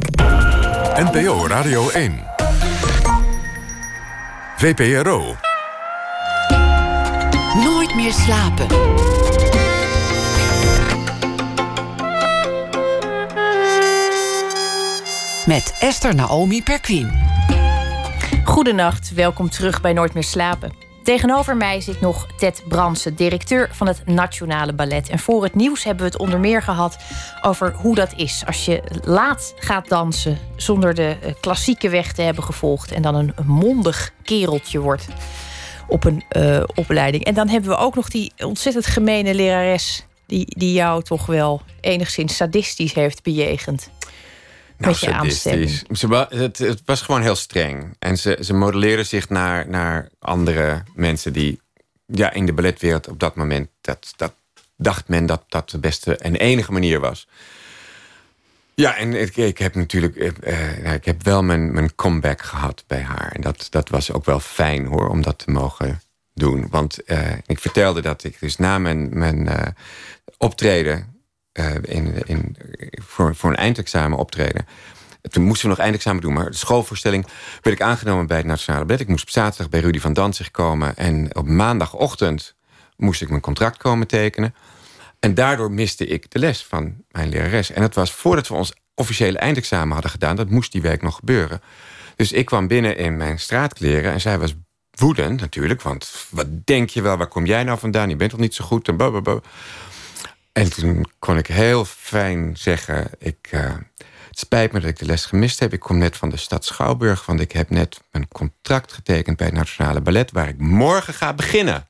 NPO Radio 1. VPRO.
Nooit meer slapen. Met Esther Naomi Perquin.
Goedenacht, welkom terug bij Nooit meer slapen. Tegenover mij zit nog Ted Bransen, directeur van het Nationale Ballet. En voor het nieuws hebben we het onder meer gehad over hoe dat is als je laat gaat dansen zonder de eh, klassieke weg te hebben gevolgd en dan een mondig kereltje wordt op een uh, opleiding. En dan hebben we ook nog die ontzettend gemene lerares die, die jou toch wel enigszins sadistisch heeft bejegend. Nou, met je aanstelling.
Ze, het, het, was gewoon heel streng. En ze, ze modelleerde zich naar, naar andere mensen die ja, in de balletwereld op dat moment... Dat, dat dacht men dat dat de beste en enige manier was. Ja, en ik, ik heb natuurlijk uh, ik heb wel mijn, mijn comeback gehad bij haar. En dat, dat was ook wel fijn hoor, om dat te mogen doen. Want uh, ik vertelde dat ik dus na mijn, mijn uh, optreden... in, in, voor, voor een eindexamen optreden... Toen moesten we nog eindexamen doen, maar de schoolvoorstelling werd ik aangenomen bij het Nationale Ballet. Ik moest op zaterdag bij Rudy van Danzig komen. En op maandagochtend moest ik mijn contract komen tekenen. En daardoor miste ik de les van mijn lerares. En dat was voordat we ons officiële eindexamen hadden gedaan. Dat moest die week nog gebeuren. Dus ik kwam binnen in mijn straatkleren en zij was woedend natuurlijk. Want wat denk je wel, waar kom jij nou vandaan? Je bent toch niet zo goed? En, blablabla. En toen kon ik heel fijn zeggen... Ik, uh, het spijt me dat ik de les gemist heb. Ik kom net van de stad Schouwburg... want ik heb net een contract getekend bij het Nationale Ballet... waar ik morgen ga beginnen.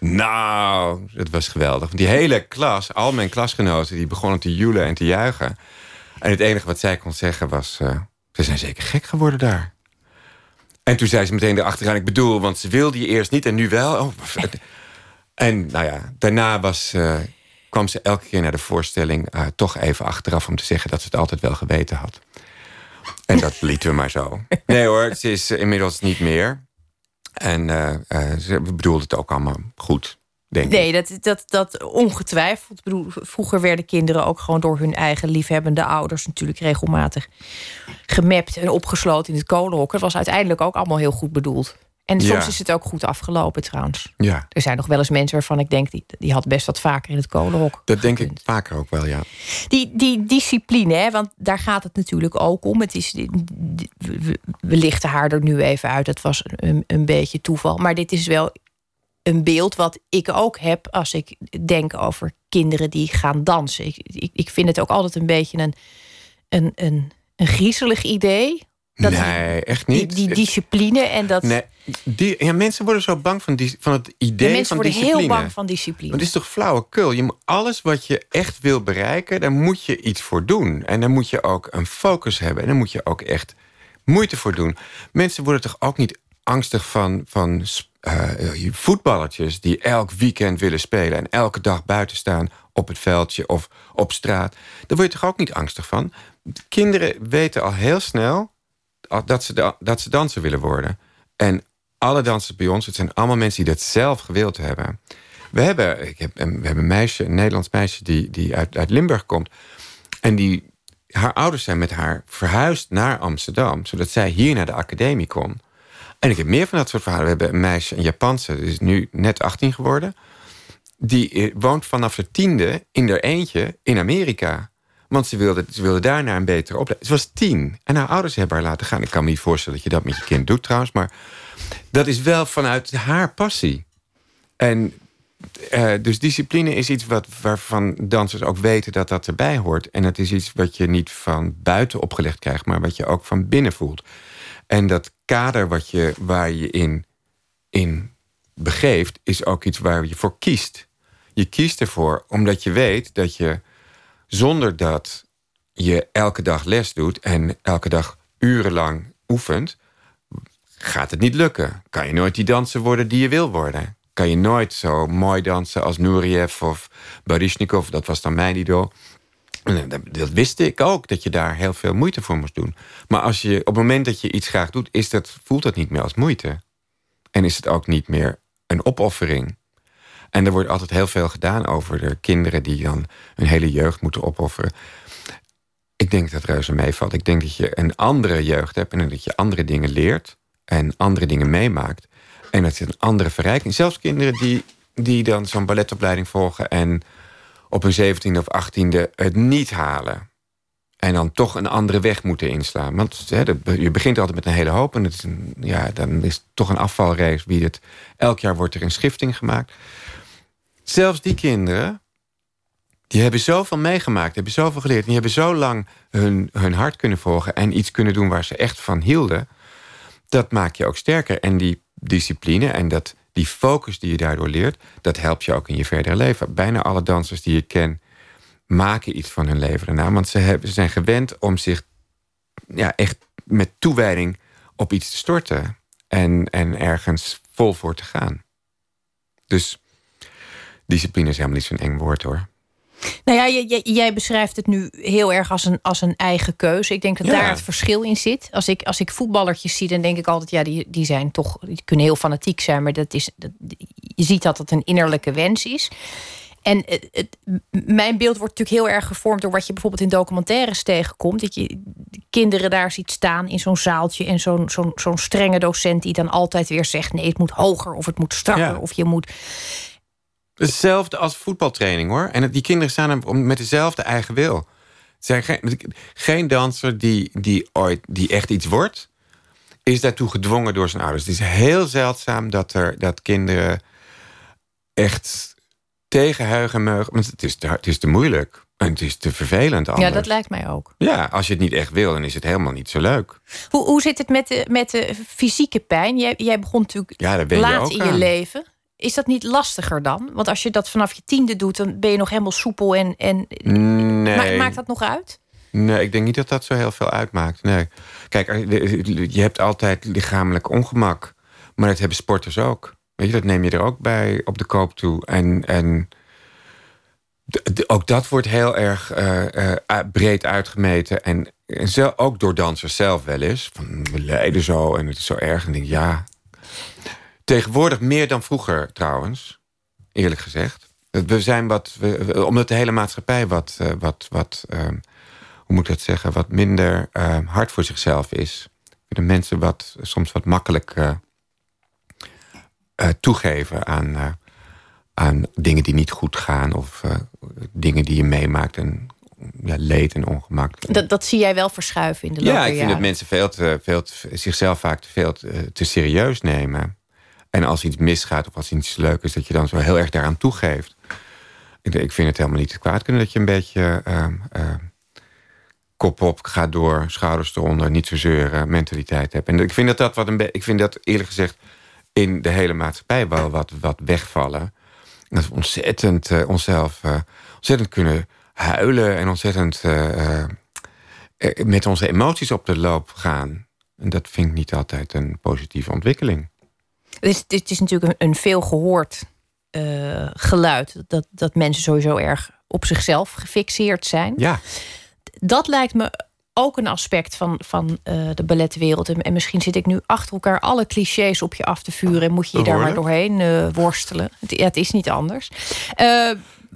Nou, dat was geweldig. Die hele klas, al mijn klasgenoten... die begonnen te joelen en te juichen. En het enige wat zij kon zeggen was... Uh, ze zijn zeker gek geworden daar. En toen zei ze meteen erachteraan... ik bedoel, want ze wilde je eerst niet en nu wel. Oh, en nou ja, daarna was, uh, kwam ze elke keer naar de voorstelling... Uh, toch even achteraf om te zeggen dat ze het altijd wel geweten had. En dat lieten we maar zo. *laughs* Nee hoor, ze is inmiddels niet meer. En uh, ze bedoelde het ook allemaal goed. Denk
nee, dat, dat, dat ongetwijfeld. Ik bedoel, vroeger werden kinderen ook gewoon door hun eigen liefhebbende ouders natuurlijk regelmatig gemapt en opgesloten in het kolenhok. Dat was uiteindelijk ook allemaal heel goed bedoeld. En soms is het ook goed afgelopen trouwens.
Ja.
Er zijn nog wel eens mensen waarvan ik denk... die, die had best wat vaker in het kolenhok.
Dat denk ik vaker ook wel, ja.
Die, die discipline, hè, want daar gaat het natuurlijk ook om. Het is, we, lichten haar er nu even uit. Dat was een, een beetje toeval. Maar dit is wel een beeld wat ik ook heb... als ik denk over kinderen die gaan dansen. Ik, ik, ik vind het ook altijd een beetje een, een, een, een griezelig idee
nee, echt niet.
Die, die, discipline en dat.
Nee, die, ja, mensen worden zo bang van, die, van het idee
mensen
van
worden
discipline.
heel bang van discipline.
Want het is toch flauwekul? Je moet, alles wat je echt wil bereiken, daar moet je iets voor doen. En dan moet je ook een focus hebben. En dan moet je ook echt moeite voor doen. Mensen worden toch ook niet angstig van, van uh, voetballertjes die elk weekend willen spelen en elke dag buiten staan op het veldje of op straat. Daar word je toch ook niet angstig van? Kinderen weten al heel snel dat ze, dat ze danser willen worden. En alle dansers bij ons, het zijn allemaal mensen die dat zelf gewild hebben. We hebben, ik heb, we hebben een meisje, een Nederlands meisje die, die uit, uit Limburg komt. En die, haar ouders zijn met haar verhuisd naar Amsterdam, zodat zij hier naar de academie kon. En ik heb meer van dat soort verhalen. We hebben een meisje, een Japanse, die is nu net 18 geworden. Die eh, woont vanaf de tiende in haar eentje in Amerika. Want ze wilde, ze wilde daarna een betere opleiding. Ze was tien. En haar ouders hebben haar laten gaan. Ik kan me niet voorstellen dat je dat met je kind doet trouwens. Maar dat is wel vanuit haar passie. En uh, dus discipline is iets wat, waarvan dansers ook weten dat dat erbij hoort. En het is iets wat je niet van buiten opgelegd krijgt, maar wat je ook van binnen voelt. En dat kader wat je, waar je in, in begeeft, is ook iets waar je voor kiest. Je kiest ervoor omdat je weet dat je zonder dat je elke dag les doet en elke dag urenlang oefent, gaat het niet lukken. Kan je nooit die danser worden die je wil worden. Kan je nooit zo mooi dansen als Nureyev of Baryshnikov. Dat was dan mijn idool. Dat wist ik ook, dat je daar heel veel moeite voor moest doen. Maar als je, op het moment dat je iets graag doet, is dat, voelt dat niet meer als moeite. En is het ook niet meer een opoffering. En er wordt altijd heel veel gedaan over de kinderen die dan hun hele jeugd moeten opofferen. Ik denk dat reuze meevalt. Ik denk dat je een andere jeugd hebt en dat je andere dingen leert en andere dingen meemaakt. En dat is een andere verrijking. Zelfs kinderen die, die dan zo'n balletopleiding volgen en op hun zeventiende of achttiende het niet halen. En dan toch een andere weg moeten inslaan. Want je begint altijd met een hele hoop. En het ja, dan is het toch een afvalrace. Wie het, elk jaar wordt er een schifting gemaakt. Zelfs die kinderen, die hebben zoveel meegemaakt, hebben zoveel geleerd. En die hebben zo lang hun, hun hart kunnen volgen en iets kunnen doen waar ze echt van hielden. Dat maakt je ook sterker. En die discipline en dat, die focus die je daardoor leert, dat helpt je ook in je verdere leven. Bijna alle dansers die ik ken, maken iets van hun leven daarna. Want ze, hebben, ze zijn gewend om zich ja, echt met toewijding op iets te storten. En, en ergens vol voor te gaan. Dus discipline is helemaal niet zo'n eng woord hoor.
Nou ja, jij, jij, beschrijft het nu heel erg als een, als een eigen keuze. Ik denk dat daar het verschil in zit. Als ik, als ik voetballertjes zie, dan denk ik altijd, ja, die, die zijn toch, die kunnen heel fanatiek zijn, maar dat is, dat, je ziet dat het een innerlijke wens is. En het, mijn beeld wordt natuurlijk heel erg gevormd door wat je bijvoorbeeld in documentaires tegenkomt. Dat je kinderen daar ziet staan in zo'n zaaltje en zo'n zo'n zo'n strenge docent die dan altijd weer zegt: nee, het moet hoger of het moet strakker of je moet.
Hetzelfde als voetbaltraining hoor. En die kinderen staan met dezelfde eigen wil. Zijn geen, geen danser die, die ooit die echt iets wordt, is daartoe gedwongen door zijn ouders. Het is heel zeldzaam dat, er, dat kinderen echt tegen meugen. Want het is, te, het is te moeilijk. En het is te vervelend anders.
Ja, dat lijkt mij ook.
Ja, als je het niet echt wil, dan is het helemaal niet zo leuk.
Hoe, hoe zit het met de, met de fysieke pijn? Jij, jij begon natuurlijk ja, laat in je leven. Is dat niet lastiger dan? Want als je dat vanaf je tiende doet, dan ben je nog helemaal soepel en. en...
Nee.
maakt dat nog uit?
Nee, ik denk niet dat dat zo heel veel uitmaakt. Nee. Kijk, je hebt altijd lichamelijk ongemak. Maar dat hebben sporters ook. Weet je, dat neem je er ook bij op de koop toe. En, en ook dat wordt heel erg uh, uh, breed uitgemeten. En, en zo, ook door dansers zelf wel eens. Van, we lijden zo en het is zo erg. En denk ja, Tegenwoordig meer dan vroeger trouwens, eerlijk gezegd. We zijn wat, we, omdat de hele maatschappij wat, eh, wat, wat ehm, hoe moet ik dat zeggen, wat minder ehm, hard voor zichzelf is. De mensen wat, soms wat makkelijk uh, toegeven aan, aan dingen die niet goed gaan of dingen die je meemaakt en ja, leed en ongemak.
Dat, dat zie jij wel verschuiven in de loop
Ja, ik vind dat mensen veel te, veel te, zichzelf vaak te veel te, te serieus nemen. En als iets misgaat of als iets leuk is, dat je dan zo heel erg daaraan toegeeft. Ik vind het helemaal niet te kwaad kunnen dat je een beetje uh, uh, kop op, gaat door, schouders eronder, niet zo zeuren, mentaliteit hebt. En ik vind dat dat wat een ik vind dat eerlijk gezegd in de hele maatschappij wel wat, wat wegvallen. Dat we ontzettend uh, onszelf ontzettend kunnen huilen en ontzettend met onze emoties op de loop gaan. En dat vind ik niet altijd een positieve ontwikkeling.
Het is, is natuurlijk een, veel gehoord uh, geluid. Dat, dat mensen sowieso erg op zichzelf gefixeerd zijn.
Ja.
Dat lijkt me ook een aspect van, van uh, de balletwereld. En, en, misschien zit ik nu achter elkaar alle clichés op je af te vuren. En moet je je daar maar doorheen uh, worstelen. Het, ja, het, is niet anders.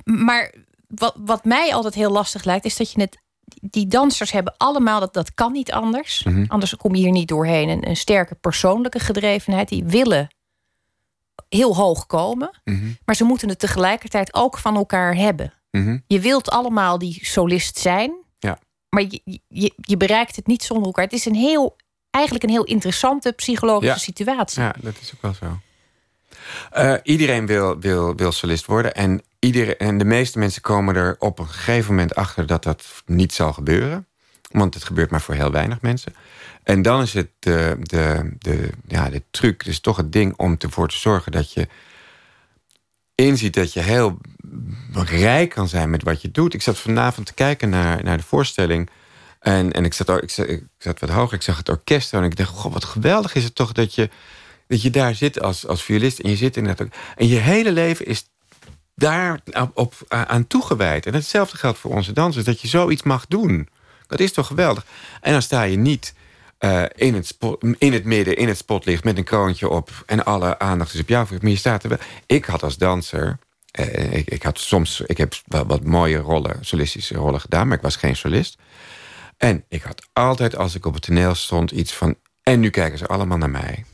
Maar wat, wat mij altijd heel lastig lijkt, is dat je het. Die dansers hebben allemaal, dat, dat kan niet anders.
Mhm.
Anders kom je hier niet doorheen. Een, een sterke persoonlijke gedrevenheid. Die willen heel hoog komen.
Mhm.
Maar ze moeten het tegelijkertijd ook van elkaar hebben.
Mhm.
Je wilt allemaal die solist zijn.
Ja.
Maar je, je, je bereikt het niet zonder elkaar. Het is een heel, eigenlijk een heel interessante psychologische
Ja.
situatie.
Ja, dat is ook wel zo. Eh, iedereen wil, wil, wil solist worden. En, iedereen, en de meeste mensen komen er op een gegeven moment achter dat dat niet zal gebeuren. Want het gebeurt maar voor heel weinig mensen. En dan is het de, de, de, ja, de truc, dus toch het ding om ervoor te zorgen dat je inziet dat je heel rijk kan zijn met wat je doet. Ik zat vanavond te kijken naar, naar de voorstelling. En, en ik, zat, ik, zat, ik zat wat hoger, ik zag het orkest. En ik dacht, god, wat geweldig is het toch dat je, dat je daar zit als, als violist. En je zit inderdaad ook. En je hele leven is daar op, op, aan toegewijd. En hetzelfde geldt voor onze dansers. Dat je zoiets mag doen. Dat is toch geweldig. En dan sta je niet eh, in, het in het midden, in het spotlicht... met een kroontje op en alle aandacht is op jou. Maar je staat er wel. Ik had als danser... eh, ik, ik, had soms, ik heb wat mooie rollen, solistische rollen gedaan... maar ik was geen solist. En ik had altijd, als ik op het toneel stond, iets van... en nu kijken ze allemaal naar mij.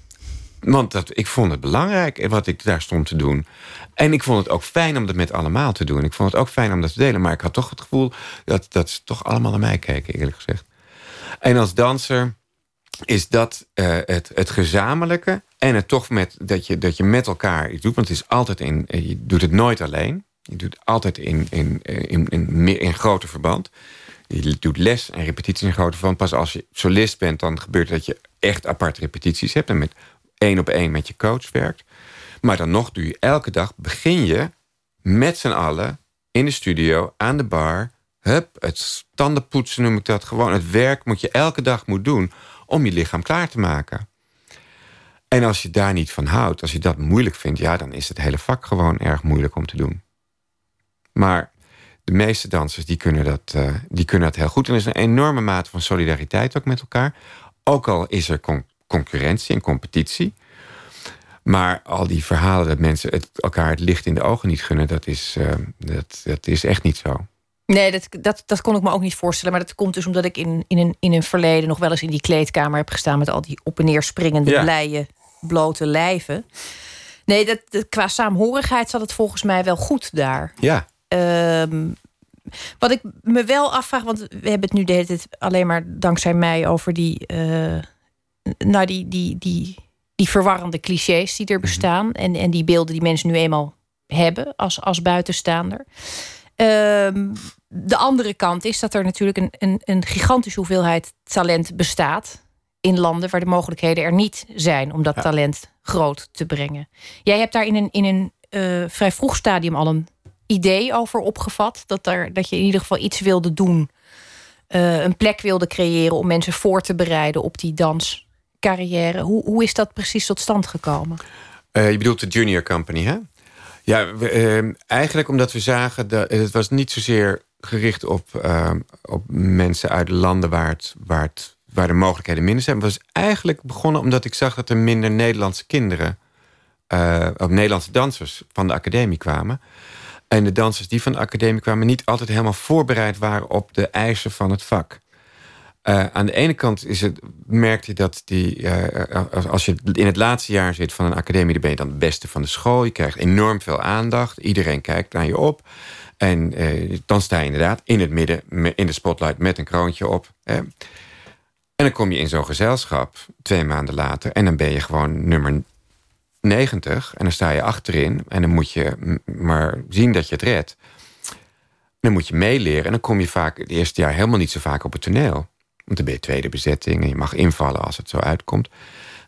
Want dat, ik vond het belangrijk wat ik daar stond te doen. En ik vond het ook fijn om dat met allemaal te doen. Ik vond het ook fijn om dat te delen. Maar ik had toch het gevoel dat, dat ze toch allemaal naar mij keken, eerlijk gezegd. En als danser is dat eh, het, het gezamenlijke. En het toch met, dat, je, dat je met elkaar iets doet. Want het is altijd in, eh, je doet het nooit alleen. Je doet het altijd in, in, in, in, in groter verband. Je doet les en repetitie in groter verband. Pas als je solist bent, dan gebeurt het dat je echt apart repetities hebt. En met één op één met je coach werkt. Maar dan nog doe je elke dag, begin je met z'n allen in de studio, aan de bar. Hup, het tandenpoetsen noem ik dat. Gewoon het werk moet je elke dag moet doen om je lichaam klaar te maken. En als je daar niet van houdt, als je dat moeilijk vindt, ja, dan is het hele vak gewoon erg moeilijk om te doen. Maar de meeste dansers die kunnen, dat, eh, die kunnen dat heel goed. Er is een enorme mate van solidariteit ook met elkaar. Ook al is er con- concurrentie en competitie. Maar al die verhalen dat mensen elkaar het licht in de ogen niet gunnen, dat is, eh, dat, dat is echt niet zo.
Nee, dat, dat, dat kon ik me ook niet voorstellen. Maar dat komt dus omdat ik in, in, een, in een verleden nog wel eens in die kleedkamer heb gestaan met al die op en neer springende,
Ja.
blije, blote lijven. Nee, dat, dat- qua saamhorigheid zat het volgens mij wel goed daar.
Ja,
Ehm, wat ik me wel afvraag, want we hebben het nu de hele tijd alleen maar dankzij mij over die, eh, nou die, die, die, die verwarrende clichés die er bestaan. En, en die beelden die mensen nu eenmaal hebben als, als buitenstaander. Ehm, de andere kant is dat er natuurlijk een, een, een gigantische hoeveelheid talent bestaat. In landen waar de mogelijkheden er niet zijn om dat talent groot te brengen. Jij hebt daar in een, in een eh, vrij vroeg stadium al een idee over opgevat. Dat, er, dat je in ieder geval iets wilde doen. eh, een plek wilde creëren om mensen voor te bereiden op die danscarrière. Hoe, hoe is dat precies tot stand gekomen?
Eh, je bedoelt de Junior Company, hè? Ja, we, eh, eigenlijk omdat we zagen dat het was niet zozeer gericht op, eh, op mensen uit landen waar, het, waar, waar de mogelijkheden minder zijn. Het was eigenlijk begonnen omdat ik zag dat er minder Nederlandse kinderen, eh of Nederlandse dansers van de academie kwamen. En de dansers die van de academie kwamen niet altijd helemaal voorbereid waren op de eisen van het vak. Eh, aan de ene kant is het, je dat die, eh, als- als je in het laatste jaar zit van een academie, dan ben je dan het beste van de school. Je krijgt enorm veel aandacht. Iedereen kijkt naar je op. En eh, dan sta je inderdaad in het midden, in de spotlight met een kroontje op. En dan kom je in zo'n gezelschap twee maanden later en dan ben je gewoon nummer 90. En dan sta je achterin en dan moet je maar zien dat je het redt. Dan moet je meeleren en dan kom je vaak het eerste jaar helemaal niet zo vaak op het toneel. Want dan ben je tweede bezetting en je mag invallen als het zo uitkomt.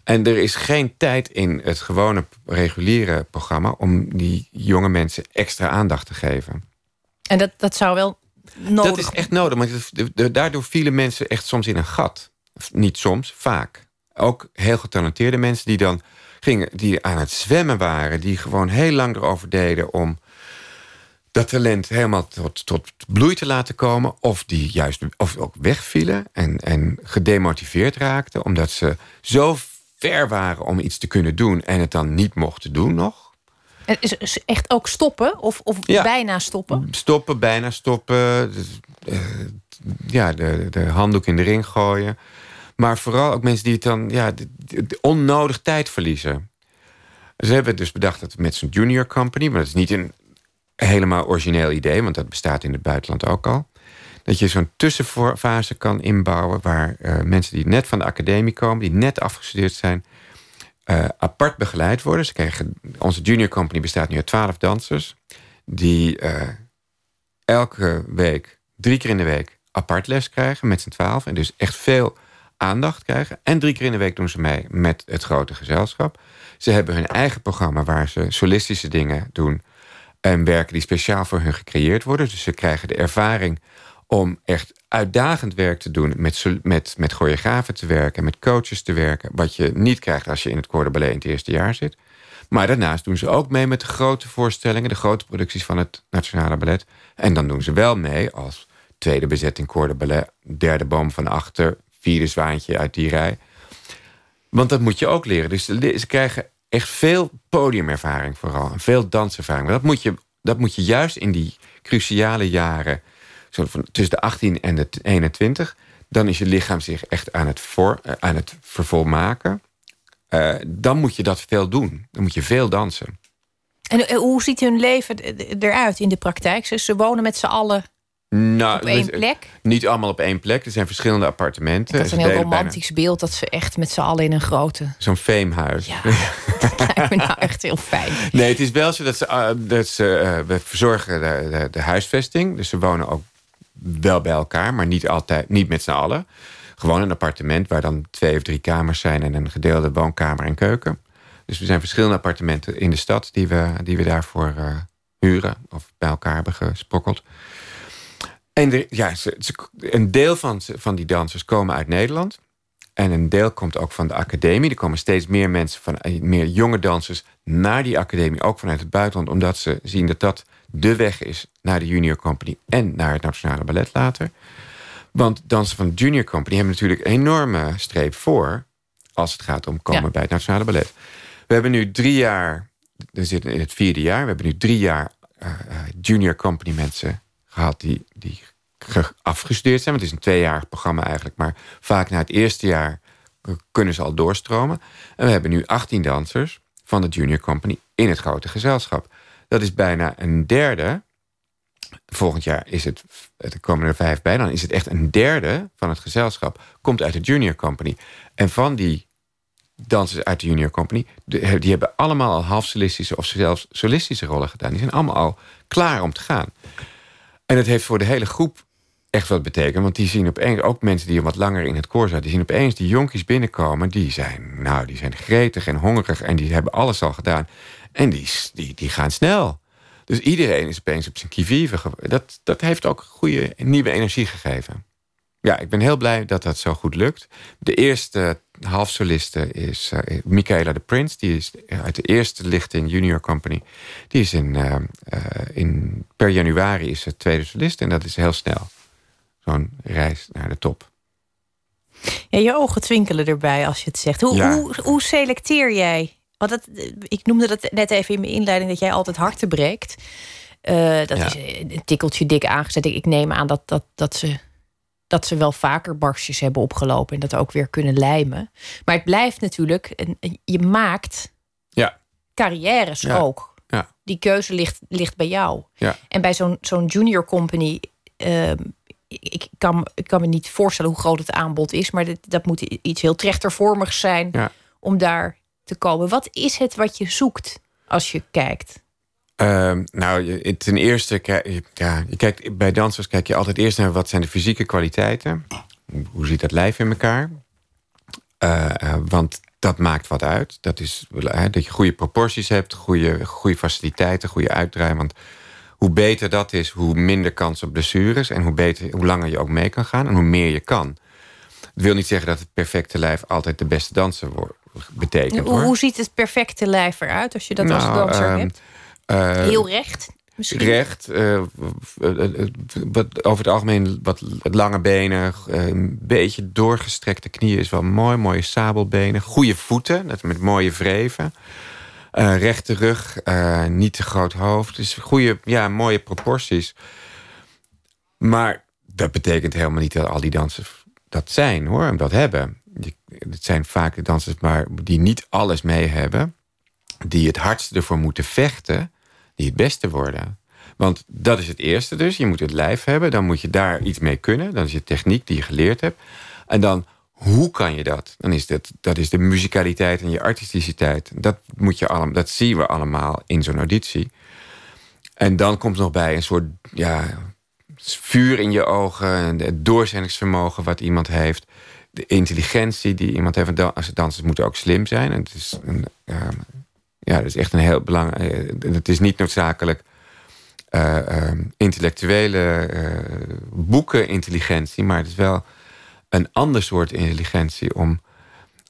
En er is geen tijd in het gewone reguliere programma om die jonge mensen extra aandacht te geven.
En dat, dat zou wel nodig
Dat is echt nodig, want daardoor vielen mensen echt soms in een gat. Niet soms, vaak. Ook heel getalenteerde mensen die dan gingen, die aan het zwemmen waren, die gewoon heel lang erover deden om dat talent helemaal tot, tot bloei te laten komen. Of die juist of ook wegvielen en, en gedemotiveerd raakten. Omdat ze zo ver waren om iets te kunnen doen en het dan niet mochten doen nog.
Is echt ook stoppen of, of bijna stoppen?
Stoppen, bijna stoppen. Uh, ja, de, de handdoek in de ring gooien. Maar vooral ook mensen die het dan ja, onnodig tijd verliezen. Ze hebben dus bedacht dat met zo'n junior company... maar dat is niet een helemaal origineel idee... want dat bestaat in het buitenland ook al... dat je zo'n tussenfase kan inbouwen... waar uh, mensen die net van de academie komen... die net afgestudeerd zijn... Uh, apart begeleid worden. Ze krijgen, onze junior company bestaat nu uit twaalf dansers... die uh, elke week, drie keer in de week... apart les krijgen met z'n twaalf. En dus echt veel aandacht krijgen. En drie keer in de week doen ze mee met het grote gezelschap. Ze hebben hun eigen programma waar ze solistische dingen doen. En werken die speciaal voor hun gecreëerd worden. Dus ze krijgen de ervaring om echt uitdagend werk te doen. Met, met, met choreografen te werken, met coaches te werken. Wat je niet krijgt als je in het Corps Ballet in het eerste jaar zit. Maar daarnaast doen ze ook mee met de grote voorstellingen, de grote producties van het Nationale Ballet. En dan doen ze wel mee als tweede bezetting Corps Ballet, derde boom van achter, vierde zwaantje uit die rij. Want dat moet je ook leren. Dus ze krijgen echt veel podiumervaring vooral. En veel danservaring. Dat moet je, dat moet je juist in die cruciale jaren... Zo van tussen de 18 en de 21... dan is je lichaam zich echt aan het, voor, eh, aan het vervolmaken. Uh, dan moet je dat veel doen. Dan moet je veel dansen.
En eh, hoe ziet hun leven eruit in de praktijk? Ze wonen met z'n allen nou, op één plek?
Niet allemaal op één plek. Er zijn verschillende appartementen.
Dat is een heel romantisch beeld dat ze echt met z'n allen in een grote...
Zo'n famehuis.
Ja, *laughs* dat lijkt me nou echt heel fijn.
Nee, het is wel zo dat ze... Uh, dat ze uh, we verzorgen de, de, de, huisvesting. Dus ze wonen ook wel bij elkaar, maar niet, altijd, niet met z'n allen. Gewoon een appartement waar dan twee of drie kamers zijn... en een gedeelde woonkamer en keuken. Dus er zijn verschillende appartementen in de stad... die we, die we daarvoor uh, huren of bij elkaar hebben gesprokkeld. En ja, een deel van, van die dansers komen uit Nederland. En een deel komt ook van de academie. Er komen steeds meer mensen, van, eh, meer jonge dansers naar die academie, ook vanuit het buitenland, omdat ze zien dat dat de weg is naar de Junior Company en naar het Nationale Ballet later. Want dansen van de Junior Company hebben natuurlijk een enorme streep voor als het gaat om komen bij het Nationale Ballet. We hebben nu drie jaar, we zitten in het vierde jaar, we hebben nu drie jaar uh, Junior Company mensen gehad die, die afgestudeerd zijn. Want het is een tweejarig programma eigenlijk. Maar vaak na het eerste jaar kunnen ze al doorstromen. En we hebben nu 18 dansers van de Junior Company in het grote gezelschap. Dat is bijna een derde. Volgend jaar is het, er komen er vijf bij. Dan is het echt een derde van het gezelschap. Komt uit de Junior Company. En van die dansers uit de Junior Company... die hebben allemaal al half solistische of zelfs solistische rollen gedaan. Die zijn allemaal al klaar om te gaan. En het heeft voor de hele groep echt wat betekend. Want die zien opeens, ook mensen die wat langer in het koor zaten... die zien opeens die jonkies binnenkomen. Die zijn, nou, die zijn gretig en hongerig en die hebben alles al gedaan. En die, die, die gaan snel. Dus iedereen is opeens op zijn kivive. Dat, dat heeft ook goede nieuwe energie gegeven. Ja, ik ben heel blij dat dat zo goed lukt. De eerste halfsoliste is uh, Michaela de Prins. Die is uit de eerste lichting Junior Company. Die is in, uh, in, per januari is het tweede solist. En dat is heel snel. Zo'n reis naar de top.
Ja, je ogen twinkelen erbij als je het zegt. Hoe, hoe, hoe selecteer jij? Want dat, ik noemde dat net even in mijn inleiding... dat jij altijd harten breekt. dat is een tikkeltje dik aangezet. Ik neem aan dat, dat, dat ze dat ze wel vaker barstjes hebben opgelopen en dat ook weer kunnen lijmen. Maar het blijft natuurlijk, je maakt
ja.
carrières ook.
Ja.
Die keuze ligt, ligt bij jou.
Ja.
En bij zo'n zo'n junior company, ehm, ik, kan, ik kan me niet voorstellen hoe groot het aanbod is, maar dat, dat moet iets heel trechtervormigs zijn om daar te komen. Wat is het wat je zoekt als je kijkt?
Uh, nou, ten eerste, ja, je kijkt, bij dansers kijk je altijd eerst naar wat zijn de fysieke kwaliteiten. Hoe ziet dat lijf in elkaar? Uh, uh, want dat maakt wat uit. Dat is dat je goede proporties hebt, goede, goede faciliteiten, goede uitdraai. Want hoe beter dat is, hoe minder kans op blessures. En hoe, beter, hoe langer je ook mee kan gaan en hoe meer je kan. Dat wil niet zeggen dat het perfecte lijf altijd de beste danser betekent.
Hoe, hoe ziet het perfecte lijf eruit als je dat als nou, danser uh, hebt? Uh, Heel recht? misschien?
Recht. eh, wat, over het algemeen wat lange benen. eh, Een beetje doorgestrekte knieën is wel mooi. Mooie sabelbenen. Goede voeten. Dat met mooie vreven. Eh, rechte rug. eh, niet te groot hoofd. Dus goede, ja, mooie proporties. Maar dat betekent helemaal niet dat al die dansers dat zijn hoor. En dat hebben. Het zijn vaak de dansers maar die niet alles mee hebben. Die het hardst ervoor moeten vechten. Die het beste worden. Want dat is het eerste dus. Je moet het lijf hebben. Dan moet je daar iets mee kunnen. Dan is het techniek die je geleerd hebt. En dan, hoe kan je dat? Dan is dat, dat is de muzikaliteit en je artisticiteit. Dat, moet je allemaal, dat zien we allemaal in zo'n auditie. En dan komt nog bij een soort ja, vuur in je ogen. en Het doorzettingsvermogen wat iemand heeft. De intelligentie die iemand heeft. Als dansers moeten ook slim zijn. En het is een, ja, dat is echt een heel belangrijk. Het is niet noodzakelijk eh, eh, intellectuele eh, boekenintelligentie, maar het is wel een ander soort intelligentie om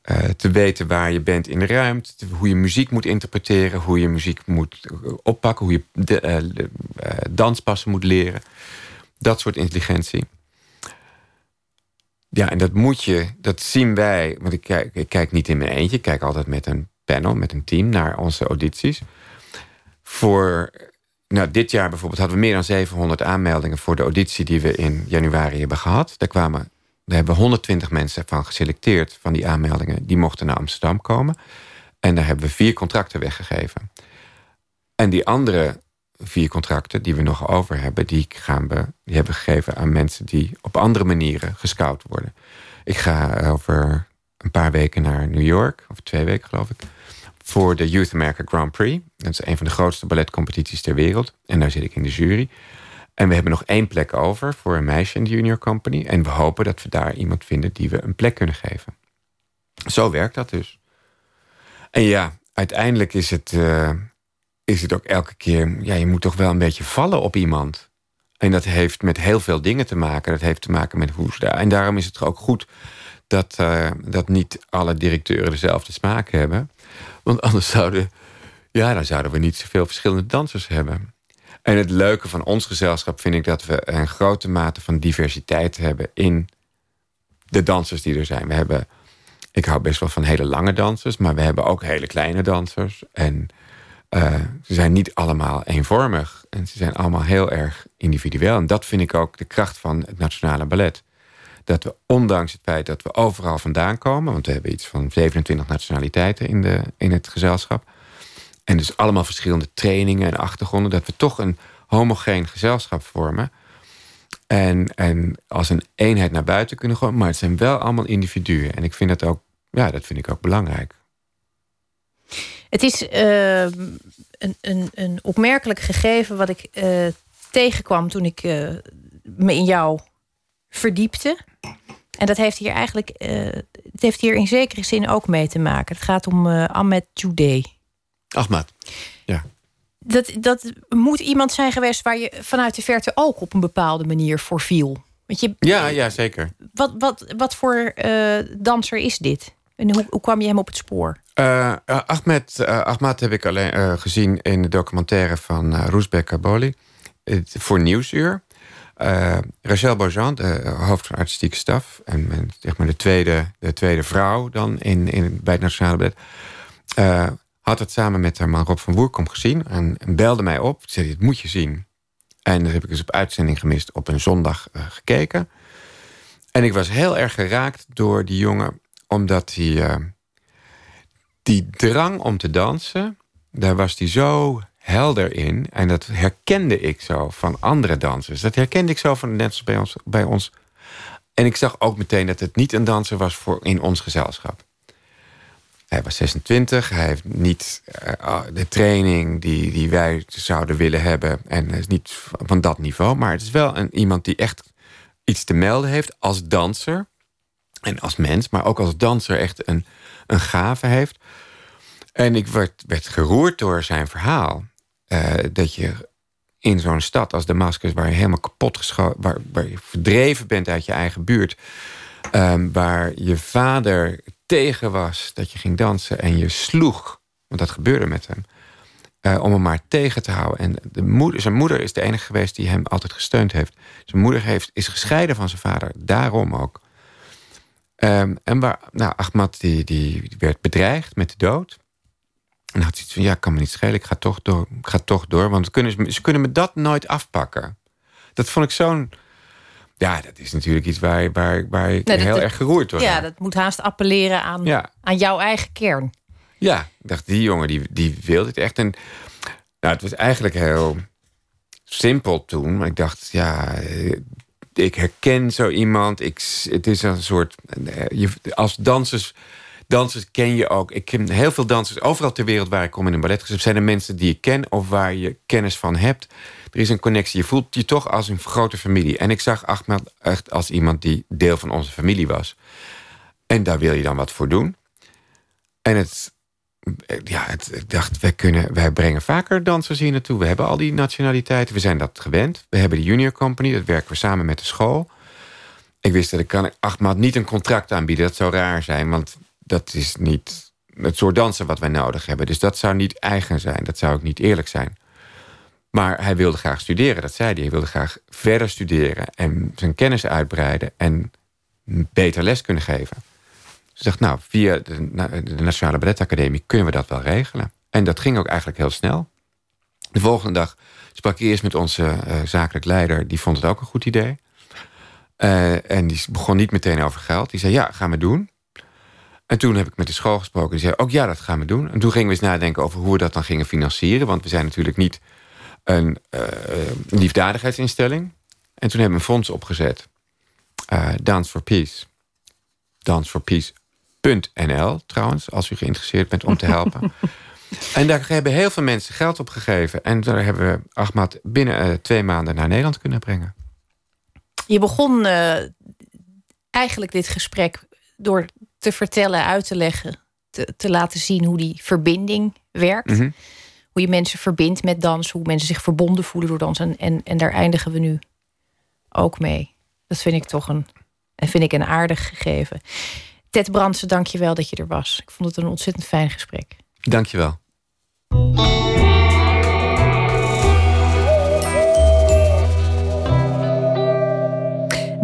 eh, te weten waar je bent in de ruimte, te- hoe je muziek moet interpreteren, hoe je muziek moet eh, oppakken, hoe je eh, eh, danspassen moet leren. Dat soort intelligentie. Ja, en dat moet je, dat zien wij, want ik kijk, ik kijk niet in mijn eentje, ik kijk altijd met een panel, met een team naar onze audities. Voor, nou, dit jaar bijvoorbeeld hadden we meer dan 700 aanmeldingen voor de auditie die we in januari hebben gehad. Daar kwamen, daar hebben we 120 mensen van geselecteerd van die aanmeldingen. Die mochten naar Amsterdam komen. En daar hebben we vier contracten weggegeven. En die andere vier contracten die we nog over hebben, die, gaan we, die hebben we gegeven aan mensen die op andere manieren gescout worden. Ik ga over een paar weken naar New York, of twee weken geloof ik, voor de Youth America Grand Prix. Dat is een van de grootste balletcompetities ter wereld. En daar zit ik in de jury. En we hebben nog één plek over voor een meisje in de Junior Company. En we hopen dat we daar iemand vinden die we een plek kunnen geven. Zo werkt dat dus. En ja, uiteindelijk is het, eh, is het ook elke keer... Ja, je moet toch wel een beetje vallen op iemand. En dat heeft met heel veel dingen te maken. Dat heeft te maken met hoe ze daar... En daarom is het ook goed dat, eh, dat niet alle directeuren dezelfde smaak hebben. Want anders zouden, ja, dan zouden we niet zoveel verschillende dansers hebben. En het leuke van ons gezelschap vind ik dat we een grote mate van diversiteit hebben in de dansers die er zijn. We hebben, ik hou best wel van hele lange dansers, maar we hebben ook hele kleine dansers. En eh, ze zijn niet allemaal eenvormig. En ze zijn allemaal heel erg individueel. En dat vind ik ook de kracht van het Nationale Ballet. Dat we, ondanks het feit dat we overal vandaan komen... want we hebben iets van 27 nationaliteiten in, de, in het gezelschap... en dus allemaal verschillende trainingen en achtergronden... dat we toch een homogeen gezelschap vormen... En, en als een eenheid naar buiten kunnen gaan. Maar het zijn wel allemaal individuen. En ik vind dat ook, ja, dat vind ik ook belangrijk.
Het is eh, een, een, een opmerkelijk gegeven wat ik eh, tegenkwam toen ik eh, me in jou verdiepte. En dat heeft hier eigenlijk, eh, het heeft hier in zekere zin ook mee te maken. Het gaat om uh, Ahmed Toudé.
Ahmad, ja.
Dat, dat moet iemand zijn geweest waar je vanuit de verte ook op een bepaalde manier voor viel. Want je,
ja, ja, zeker.
Wat, wat, wat voor uh, danser is dit? En hoe, hoe kwam je hem op het spoor?
Uh, Ahmed, uh, Ahmad heb ik alleen gezien in de documentaire van Roesbek Kaboli. voor Nieuwsuur. Rachel Bojan, de hoofd van artistieke staf. En, zeg maar de, tweede, de tweede vrouw dan in, in, bij het Nationale Ballet. had het samen met haar man Rob van Woerkom gezien. En, en belde mij op. Zei, dit moet je zien. En dat heb ik dus op uitzending gemist op een zondag gekeken. En ik was heel erg geraakt door die jongen. Omdat hij die drang om te dansen, daar was hij zo helder in. En dat herkende ik zo van andere dansers. Dat herkende ik zo van net als bij ons, bij ons. En ik zag ook meteen dat het niet een danser was voor in ons gezelschap. Hij was 26, hij heeft niet uh, de training die, die wij zouden willen hebben. En is niet van dat niveau. Maar het is wel een, iemand die echt iets te melden heeft als danser. En als mens, maar ook als danser echt een, een gave heeft. En ik werd, werd geroerd door zijn verhaal. Uh, dat je in zo'n stad als Damascus, waar je helemaal kapot geschoten, waar, je verdreven bent uit je eigen buurt, um, waar je vader tegen was dat je ging dansen en je sloeg, want dat gebeurde met hem. eh, om hem maar tegen te houden. En de moeder, zijn moeder is de enige geweest die hem altijd gesteund heeft. Zijn moeder heeft, is gescheiden van zijn vader, daarom ook. Ehm, en waar, nou, Ahmad die, die werd bedreigd met de dood. En had iets van, ja, kan me niet schelen, ik ga toch door. Ik ga toch door want kunnen, ze kunnen me dat nooit afpakken. Dat vond ik zo'n... Ja, dat is natuurlijk iets waar, waar, waar ik heel erg geroerd word.
Ja, dat moet haast appelleren aan, aan jouw eigen kern.
Ja, ik dacht, die jongen die, die wilde het echt. En nou, het was eigenlijk heel simpel toen. Maar ik dacht, ja, ik herken zo iemand. Ik, het is een soort... Je, als dansers, dansers ken je ook... Ik ken heel veel dansers overal ter wereld waar ik kom in een ballet. Dus zijn er mensen die je ken of waar je kennis van hebt. Er is een connectie. Je voelt je toch als een grote familie. En ik zag Ahmed echt als iemand die deel van onze familie was. En daar wil je dan wat voor doen. En het, ja, ik dacht, wij, kunnen, wij brengen vaker dansers hier naartoe. We hebben al die nationaliteiten, we zijn dat gewend. We hebben de junior company, dat werken we samen met de school. Ik wist dat ik kan acht niet een contract aanbieden. Dat zou raar zijn, want dat is niet het soort dansen wat wij nodig hebben. Dus dat zou niet eigen zijn, dat zou ook niet eerlijk zijn. Maar hij wilde graag studeren, dat zei hij. Hij wilde graag verder studeren en zijn kennis uitbreiden... en beter les kunnen geven. Ze dacht, nou, via de, Nationale Balletacademie kunnen we dat wel regelen. En dat ging ook eigenlijk heel snel. De volgende dag sprak ik eerst met onze uh, zakelijk leider. Die vond het ook een goed idee. Uh, en die begon niet meteen over geld. Die zei, ja, gaan we doen. En toen heb ik met de school gesproken. Die zei, ook ja, dat gaan we doen. En toen gingen we eens nadenken over hoe we dat dan gingen financieren. Want we zijn natuurlijk niet een uh, liefdadigheidsinstelling. En toen hebben we een fonds opgezet. Dance for Peace. Dance for Peace NL trouwens, als u geïnteresseerd bent om te helpen. *laughs* en daar hebben heel veel mensen geld op gegeven. En daar hebben we Ahmad binnen uh, twee maanden naar Nederland kunnen brengen.
Je begon uh, eigenlijk dit gesprek door te vertellen, uit te leggen, te, te laten zien hoe die verbinding werkt. Mhm. Hoe je mensen verbindt met dans, hoe mensen zich verbonden voelen door dans. En, en, en daar eindigen we nu ook mee. Dat vind ik toch een, en vind ik een aardig gegeven. Ted Brandsen, dank je wel dat je er was. Ik vond het een ontzettend fijn gesprek.
Dank je wel.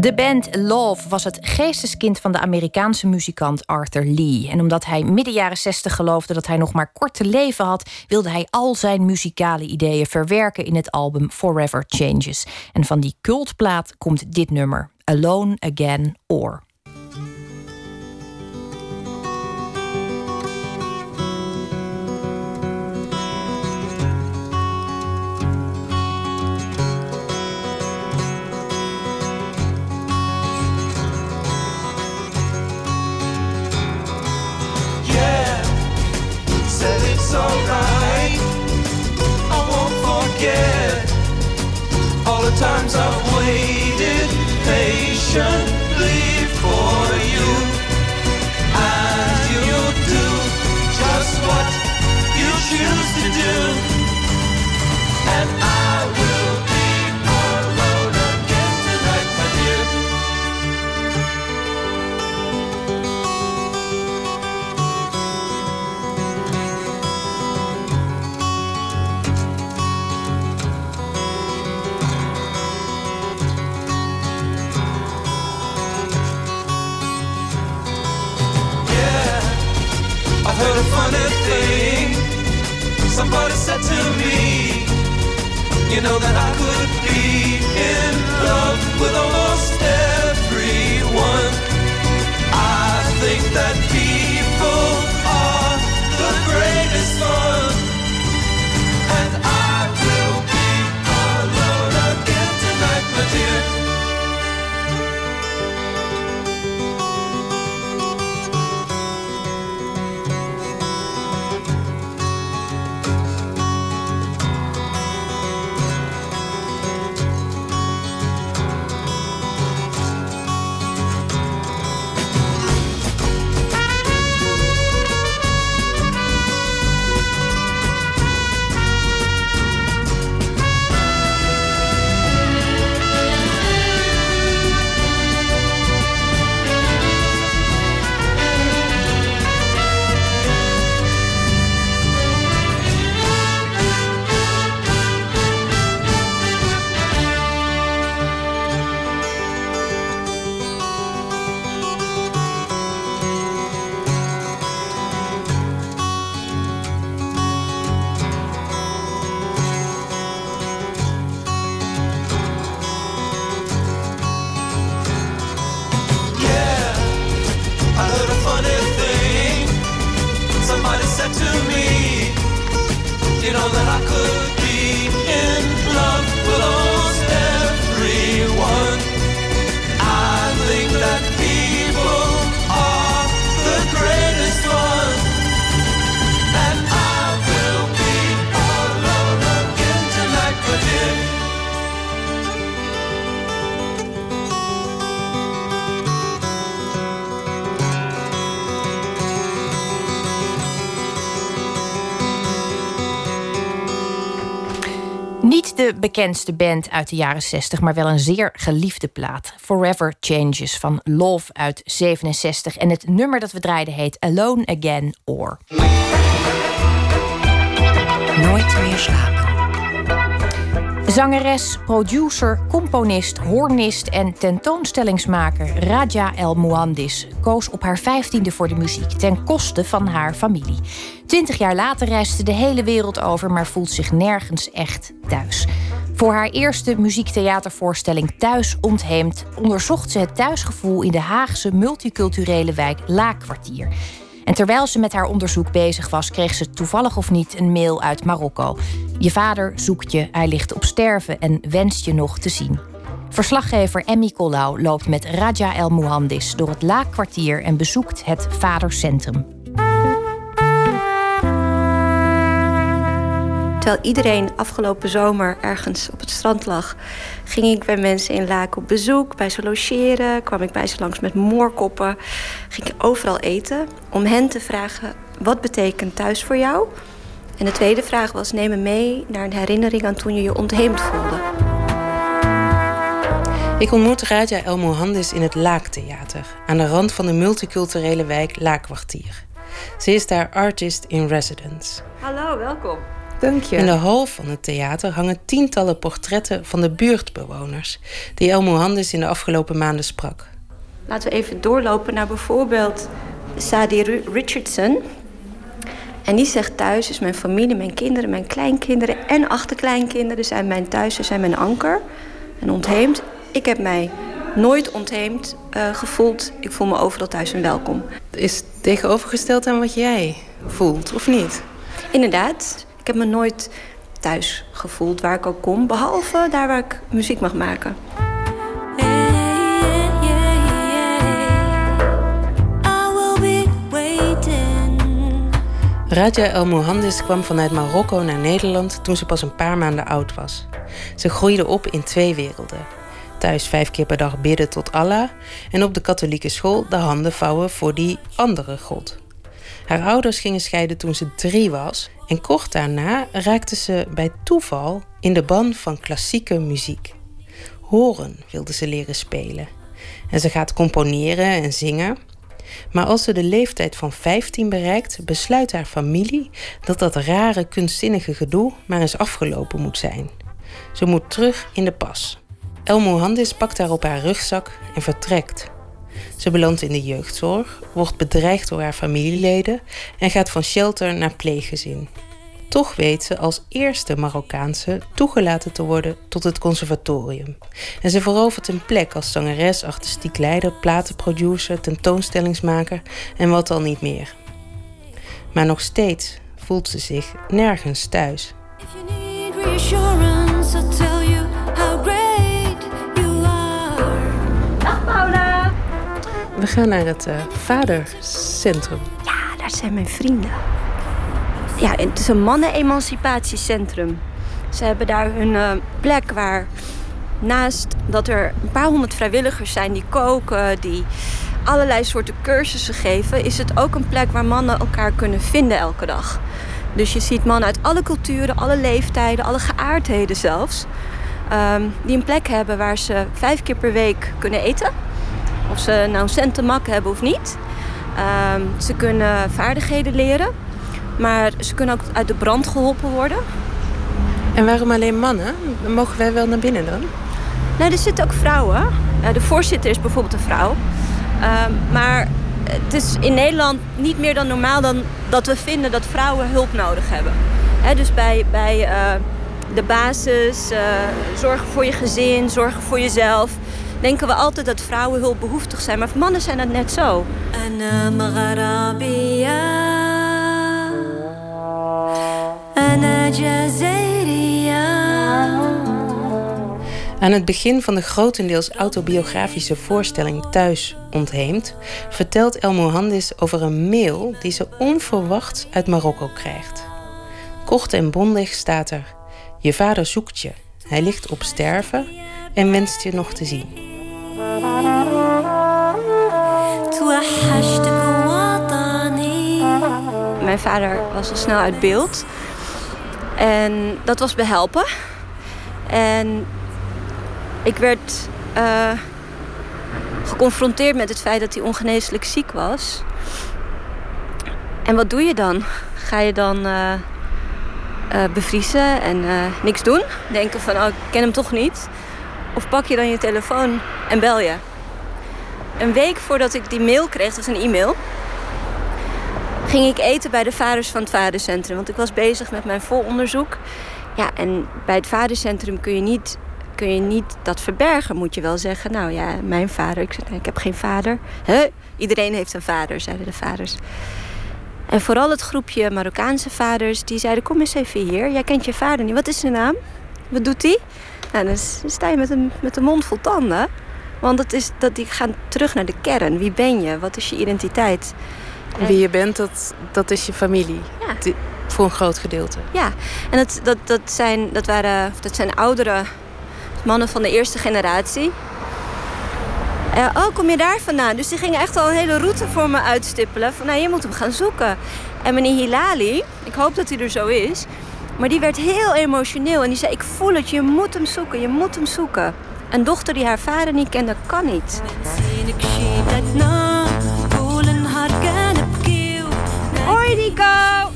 De band Love was het geesteskind van de Amerikaanse muzikant Arthur Lee. En omdat hij midden jaren 60 geloofde dat hij nog maar kort te leven had, wilde hij al zijn muzikale ideeën verwerken in het album Forever Changes. En van die cultplaat komt dit nummer: Alone Again Or. time's up. A funny thing. Somebody said to me, you know that I could be in love with almost everyone. I think that de bekendste band uit de jaren 60, maar wel een zeer geliefde plaat. Forever Changes van Love uit 67. En het nummer dat we draaiden heet Alone Again or.
Nooit meer slapen.
Zangeres, producer, componist, hornist en tentoonstellingsmaker Raja El Mouhandis koos op haar vijftiende voor de muziek ten koste van haar familie. Twintig jaar later reist ze de hele wereld over, maar voelt zich nergens echt thuis. Voor haar eerste muziektheatervoorstelling Thuis ontheemd onderzocht ze het thuisgevoel in de Haagse multiculturele wijk Laakkwartier. En terwijl ze met haar onderzoek bezig was, kreeg ze toevallig of niet een mail uit Marokko. Je vader zoekt je, hij ligt op sterven en wenst je nog te zien. Verslaggever Emmy Collau loopt met Raja El Mouhandis door het Laakkwartier en bezoekt het Vadercentrum.
Terwijl iedereen afgelopen zomer ergens op het strand lag, ging ik bij mensen in Laak op bezoek, bij ze logeren, kwam ik bij ze langs met moorkoppen, ging ik overal eten om hen te vragen: wat betekent thuis voor jou? En de tweede vraag was: neem me mee naar een herinnering aan toen je je ontheemd voelde.
Ik ontmoet Raja El Mohandis in het Laaktheater, aan de rand van de multiculturele wijk Laakkwartier. Ze is daar artist in residence.
Hallo, welkom.
Dank je. In de hal van het theater hangen tientallen portretten van de buurtbewoners die El Mohandis in de afgelopen maanden sprak.
Laten we even doorlopen naar bijvoorbeeld Sadie Richardson. En die zegt thuis is mijn familie, mijn kinderen, mijn kleinkinderen en achterkleinkinderen zijn mijn thuis, ze zijn mijn anker. En ontheemd. Ik heb mij nooit ontheemd uh, gevoeld. Ik voel me overal thuis en welkom.
Is tegenovergesteld aan wat jij voelt, of niet?
Inderdaad. Ik heb me nooit thuis gevoeld waar ik ook kom, behalve daar waar ik muziek mag maken.
Raja El Mohandis kwam vanuit Marokko naar Nederland toen ze pas een paar maanden oud was. Ze groeide op in twee werelden. Thuis vijf keer per dag bidden tot Allah en op de katholieke school de handen vouwen voor die andere God. Haar ouders gingen scheiden toen ze drie was en kort daarna raakte ze bij toeval in de ban van klassieke muziek. Horen wilde ze leren spelen. En ze gaat componeren en zingen. Maar als ze de leeftijd van 15 bereikt, besluit haar familie dat dat rare kunstzinnige gedoe maar eens afgelopen moet zijn. Ze moet terug in de pas. El Mohandis pakt haar op haar rugzak en vertrekt. Ze belandt in de jeugdzorg, wordt bedreigd door haar familieleden en gaat van shelter naar pleeggezin. Toch weet ze als eerste Marokkaanse toegelaten te worden tot het conservatorium. En ze verovert een plek als zangeres, artistiek leider, platenproducer, tentoonstellingsmaker en wat al niet meer. Maar nog steeds voelt ze zich nergens thuis. We gaan naar het uh, vadercentrum.
Ja, daar zijn mijn vrienden. Ja, het is een mannen-emancipatiecentrum. Ze hebben daar hun uh, plek waar naast dat er een paar honderd vrijwilligers zijn die koken, die allerlei soorten cursussen geven, is het ook een plek waar mannen elkaar kunnen vinden elke dag. Dus je ziet mannen uit alle culturen, alle leeftijden, alle geaardheden zelfs. Um, die een plek hebben waar ze vijf keer per week kunnen eten. Of ze nou een cent te mak hebben of niet. Um, ze kunnen vaardigheden leren. Maar ze kunnen ook uit de brand geholpen worden.
En waarom alleen mannen? Mogen wij wel naar binnen dan?
Nou, er zitten ook vrouwen. de voorzitter is bijvoorbeeld een vrouw. Ehm, maar het is in Nederland niet meer dan normaal dan dat we vinden dat vrouwen hulp nodig hebben. dus bij, bij uh, de basis, uh, zorgen voor je gezin, zorgen voor jezelf denken we altijd dat vrouwen hulpbehoeftig zijn. Maar mannen zijn dat net zo.
Aan het begin van de grotendeels autobiografische voorstelling Thuis ontheemd vertelt El Mohandis over een mail die ze onverwachts uit Marokko krijgt. Kort en bondig staat er: Je vader zoekt je. Hij ligt op sterven en wenst je nog te zien.
Mijn vader was al snel uit beeld. En dat was behelpen. En ik werd uh, geconfronteerd met het feit dat hij ongeneeslijk ziek was. En wat doe je dan? Ga je dan uh, uh, bevriezen en niks doen? Denken van, oh, ik ken hem toch niet? Of pak je dan je telefoon en bel je? Een week voordat ik die mail kreeg, dat een e-mail... ging ik eten bij de vaders van het vadercentrum. Want ik was bezig met mijn volonderzoek. Ja, en bij het vadercentrum kun je niet kun je niet dat verbergen. Moet je wel zeggen, nou ja, mijn vader. Ik, zeg, ik heb geen vader. Huh? Iedereen heeft een vader, zeiden de vaders. En vooral het groepje Marokkaanse vaders, die zeiden... kom eens even hier, jij kent je vader niet. Wat is zijn naam? Wat doet hij? Nou, dan sta je met een, met een mond vol tanden. Want dat is, dat die gaan terug naar de kern. Wie ben je? Wat is je identiteit?
Wie je bent, dat, dat is je familie. Ja. voor een groot gedeelte.
Ja, en dat, dat, dat, zijn, dat, waren, dat zijn oudere mannen van de eerste generatie. Uh, oh, kom je daar vandaan? Dus die gingen echt al een hele route voor me uitstippelen. Van, nou, je moet hem gaan zoeken. En meneer Hilali, ik hoop dat hij er zo is... maar die werd heel emotioneel en die zei... ik voel het, je moet hem zoeken, je moet hem zoeken. Een dochter die haar vader niet kende, kan niet. Hoi Nico!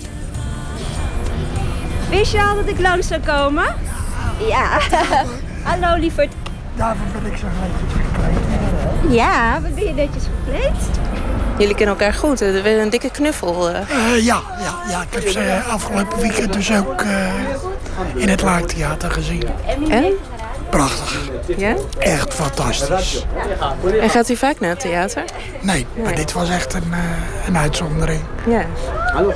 Wist je al dat ik langs zou komen? Ja. *laughs* Hallo lieverd.
Daarvoor ben ik zo netjes gekleed.
Ja, wat ben je netjes gekleed?
Jullie kennen elkaar goed. Er werd een dikke knuffel. Uh.
Uh, ja, ja, ja, ik heb ze afgelopen weekend dus ook uh, in het Laagtheater gezien.
En?
Prachtig.
Ja?
Echt fantastisch.
En gaat u vaak naar het theater?
Nee, maar dit was echt een, een uitzondering.
Ja.
Hallo.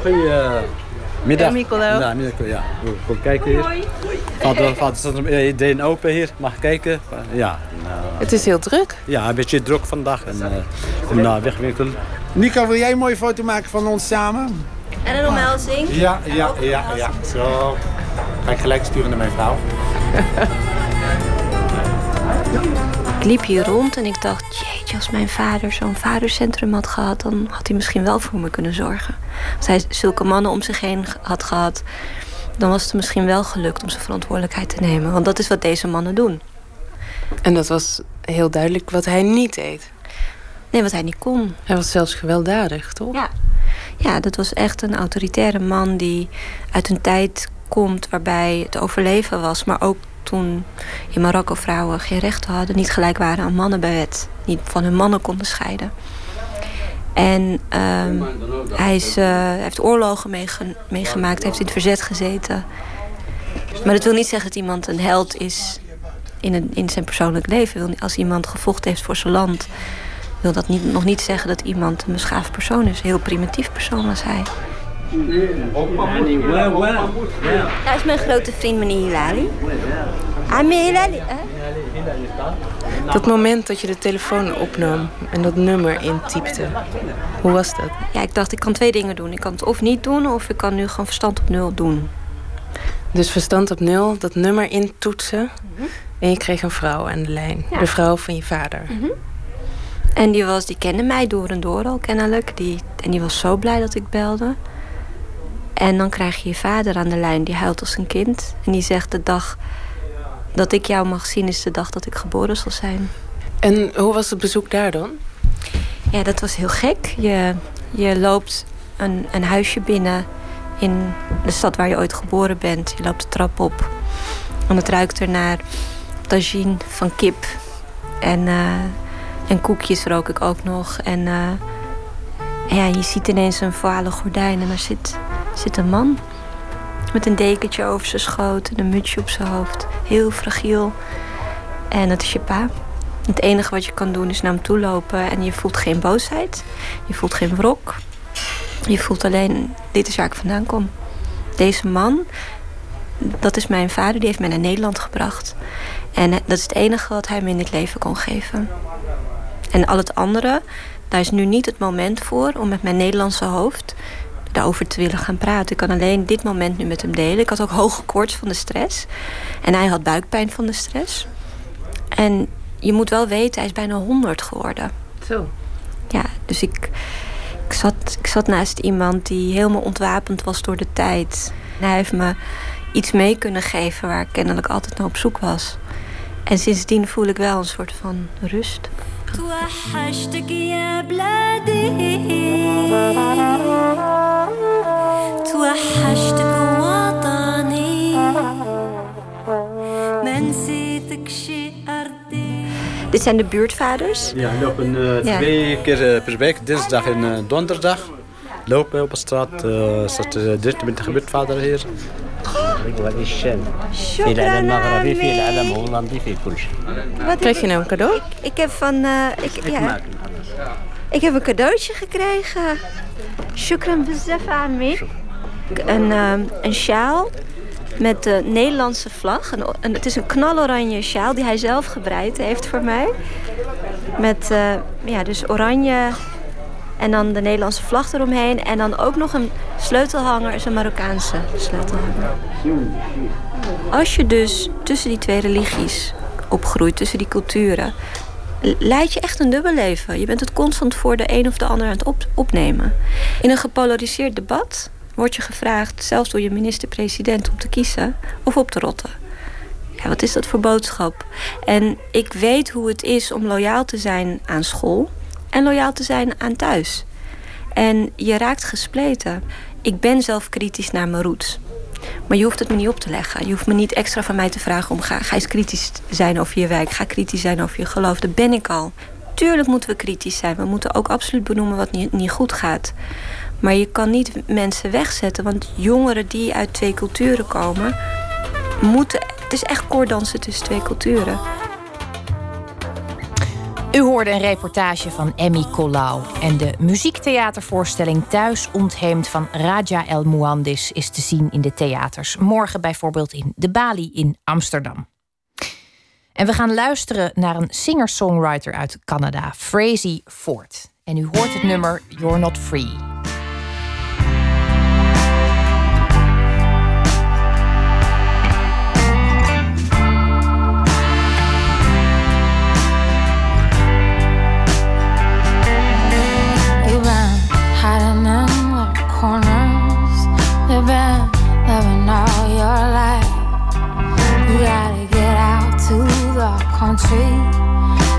Middag.
Ja, Mikolo.
Ja, Mikolo, ja. Kom kijken hier. Valt, valt, staat er iedereen open hier. Mag kijken. Ja.
Nou, het is heel druk.
Ja, een beetje druk vandaag. En uh, nou, wegwinkelen.
Nico, wil jij een mooie foto maken van ons samen?
En een omhelzing?
Ja, ja, ja, ja. Zo. Ga ik gelijk sturen naar mijn vrouw. *laughs*
Ik liep hier rond en ik dacht, jeetje, als mijn vader zo'n vadercentrum had gehad, dan had hij misschien wel voor me kunnen zorgen. Als hij zulke mannen om zich heen had gehad, dan was het misschien wel gelukt om zijn verantwoordelijkheid te nemen. Want dat is wat deze mannen doen.
En dat was heel duidelijk wat hij niet deed.
Nee, wat hij niet kon.
Hij was zelfs gewelddadig, toch?
Ja. Ja, dat was echt een autoritaire man die uit een tijd komt waarbij het overleven was, maar ook toen in Marokko vrouwen geen rechten hadden, niet gelijk waren aan mannen bij wet, niet van hun mannen konden scheiden. En ehm, hij, is, uh, heeft oorlogen meegemaakt, heeft in het verzet gezeten. Maar dat wil niet zeggen dat iemand een held is in, een, in zijn persoonlijk leven. Als iemand gevochten heeft voor zijn land, wil dat niet, nog niet zeggen dat iemand een beschaafd persoon is. Een heel primitief persoon was hij. Dat is mijn grote vriend, meneer Hilali. Ah, meneer Hilali.
Dat moment dat je de telefoon opnam en dat nummer intypte, hoe was dat?
Ja, ik dacht, ik kan twee dingen doen. Ik kan het of niet doen, of ik kan nu gewoon verstand op nul doen.
Dus verstand op nul, dat nummer intoetsen. Mm En je kreeg een vrouw aan de lijn. De vrouw van je vader.
Mhm. En die, was, die kende mij door en door al kennelijk. Die, en die was zo blij dat ik belde. En dan krijg je je vader aan de lijn, die huilt als een kind. En die zegt de dag dat ik jou mag zien is de dag dat ik geboren zal zijn.
En hoe was het bezoek daar dan?
Ja, dat was heel gek. Je, je loopt een, een huisje binnen in de stad waar je ooit geboren bent. Je loopt de trap op. En het ruikt er naar tagine van kip. En, uh, en koekjes rook ik ook nog. En uh, ja, je ziet ineens een voile gordijn en daar zit zit een man met een dekentje over zijn schoot en een mutsje op zijn hoofd. Heel fragiel. En dat is je pa. Het enige wat je kan doen is naar hem toe lopen en je voelt geen boosheid. Je voelt geen wrok. Je voelt alleen, dit is waar ik vandaan kom. deze man, dat is mijn vader, die heeft mij naar Nederland gebracht. En dat is het enige wat hij me in het leven kon geven. En al het andere, daar is nu niet het moment voor om met mijn Nederlandse hoofd daarover te willen gaan praten. Ik kan alleen dit moment nu met hem delen. Ik had ook hoge koorts van de stress. En hij had buikpijn van de stress. En je moet wel weten, hij is bijna 100 geworden.
Zo.
Ja, dus ik, ik, zat, ik zat naast iemand die helemaal ontwapend was door de tijd. En hij heeft me iets mee kunnen geven waar ik kennelijk altijd naar op zoek was. En sindsdien voel ik wel een soort van rust. توحشتك يا بلادي توحشتك وطني ما نسيتك شي أرضي Dit zijn de buurtvaders.
Ja, lopen uh, ja. twee keer uh, per week, dinsdag en uh, donderdag. Lopen op de straat. Uh, staat uh, 23 buurtvaders hier.
في العلم المغربي في العلم الهولندي في كل شيء. Wat krijg je nou een cadeau? Ik, ik heb van... Uh, ik, ja, ik heb een cadeautje gekregen. Shukran bezef ami. Een, uh, een sjaal met de Nederlandse vlag. Een, een, het is een knaloranje sjaal die hij zelf gebreid heeft voor mij. Met uh, ja, dus oranje en dan de Nederlandse vlag eromheen. En dan ook nog een sleutelhanger, is een Marokkaanse sleutelhanger. Als je dus tussen die twee religies opgroeit, tussen die culturen, leid je echt een dubbel leven. Je bent het constant voor de een of de ander aan het op opnemen. In een gepolariseerd debat wordt je gevraagd, zelfs door je minister-president, om te kiezen of op te rotten. Ja, wat is dat voor boodschap? En ik weet hoe het is om loyaal te zijn aan school en loyaal te zijn aan thuis. En je raakt gespleten. Ik ben zelf kritisch naar mijn roots. Maar je hoeft het me niet op te leggen. Je hoeft me niet extra van mij te vragen om... ga, ga eens kritisch zijn over je werk. Ga kritisch zijn over je geloof. Dat ben ik al. Tuurlijk moeten we kritisch zijn. We moeten ook absoluut benoemen wat niet, niet goed gaat. Maar je kan niet mensen wegzetten. Want jongeren die uit twee culturen komen... moeten... Het is echt koordansen tussen twee culturen.
U hoorde een reportage van Emmy Colau. En de muziektheatervoorstelling Thuis ontheemd van Raja El Muandis is te zien in de theaters. Morgen bijvoorbeeld in de Bali in Amsterdam. En we gaan luisteren naar een singer-songwriter uit Canada, Frazee Ford. En u hoort het nummer You're Not Free. Country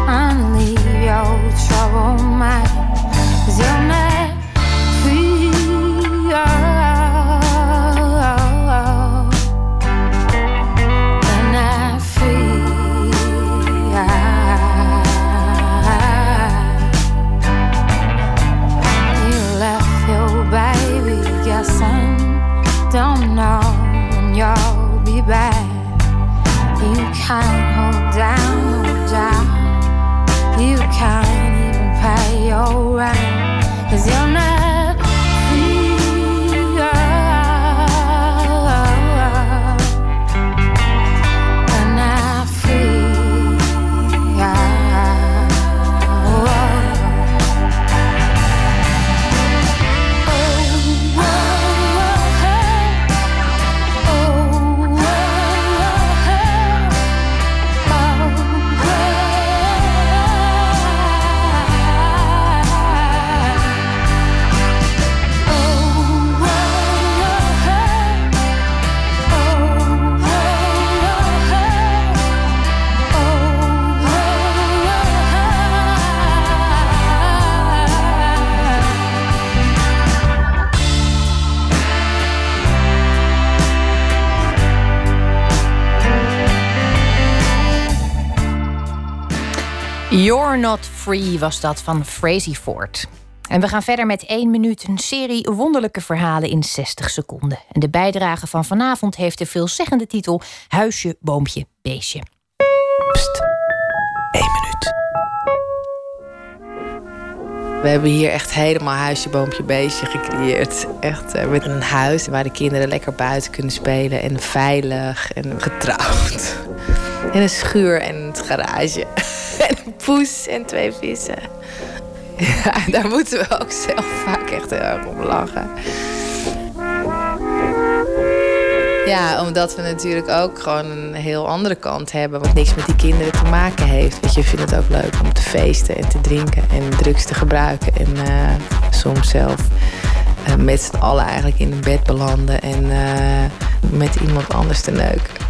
and leave your trouble mind. Cause you're not free. You left your baby. Don't know when you'll be back. You can't You're Not Free was dat van Frazee Ford. En we gaan verder met één minuut, een serie wonderlijke verhalen in 60 seconden. En de bijdrage van vanavond heeft de veelzeggende titel Huisje, Boompje, Beestje. Pst, één minuut.
We hebben hier echt helemaal huisje, boompje, beestje gecreëerd. Echt uh, met een huis waar de kinderen lekker buiten kunnen spelen. En veilig en getrouwd. En een schuur en een garage. *laughs* en een poes en twee vissen. Ja, daar moeten we ook zelf vaak echt heel erg om lachen. Ja, omdat we natuurlijk ook gewoon een heel andere kant hebben. Wat niks met die kinderen te maken heeft. Weet je, vindt het ook leuk om te feesten en te drinken en drugs te gebruiken. En uh, soms zelf uh, met z'n allen eigenlijk in een bed belanden en uh, met iemand anders te neuken.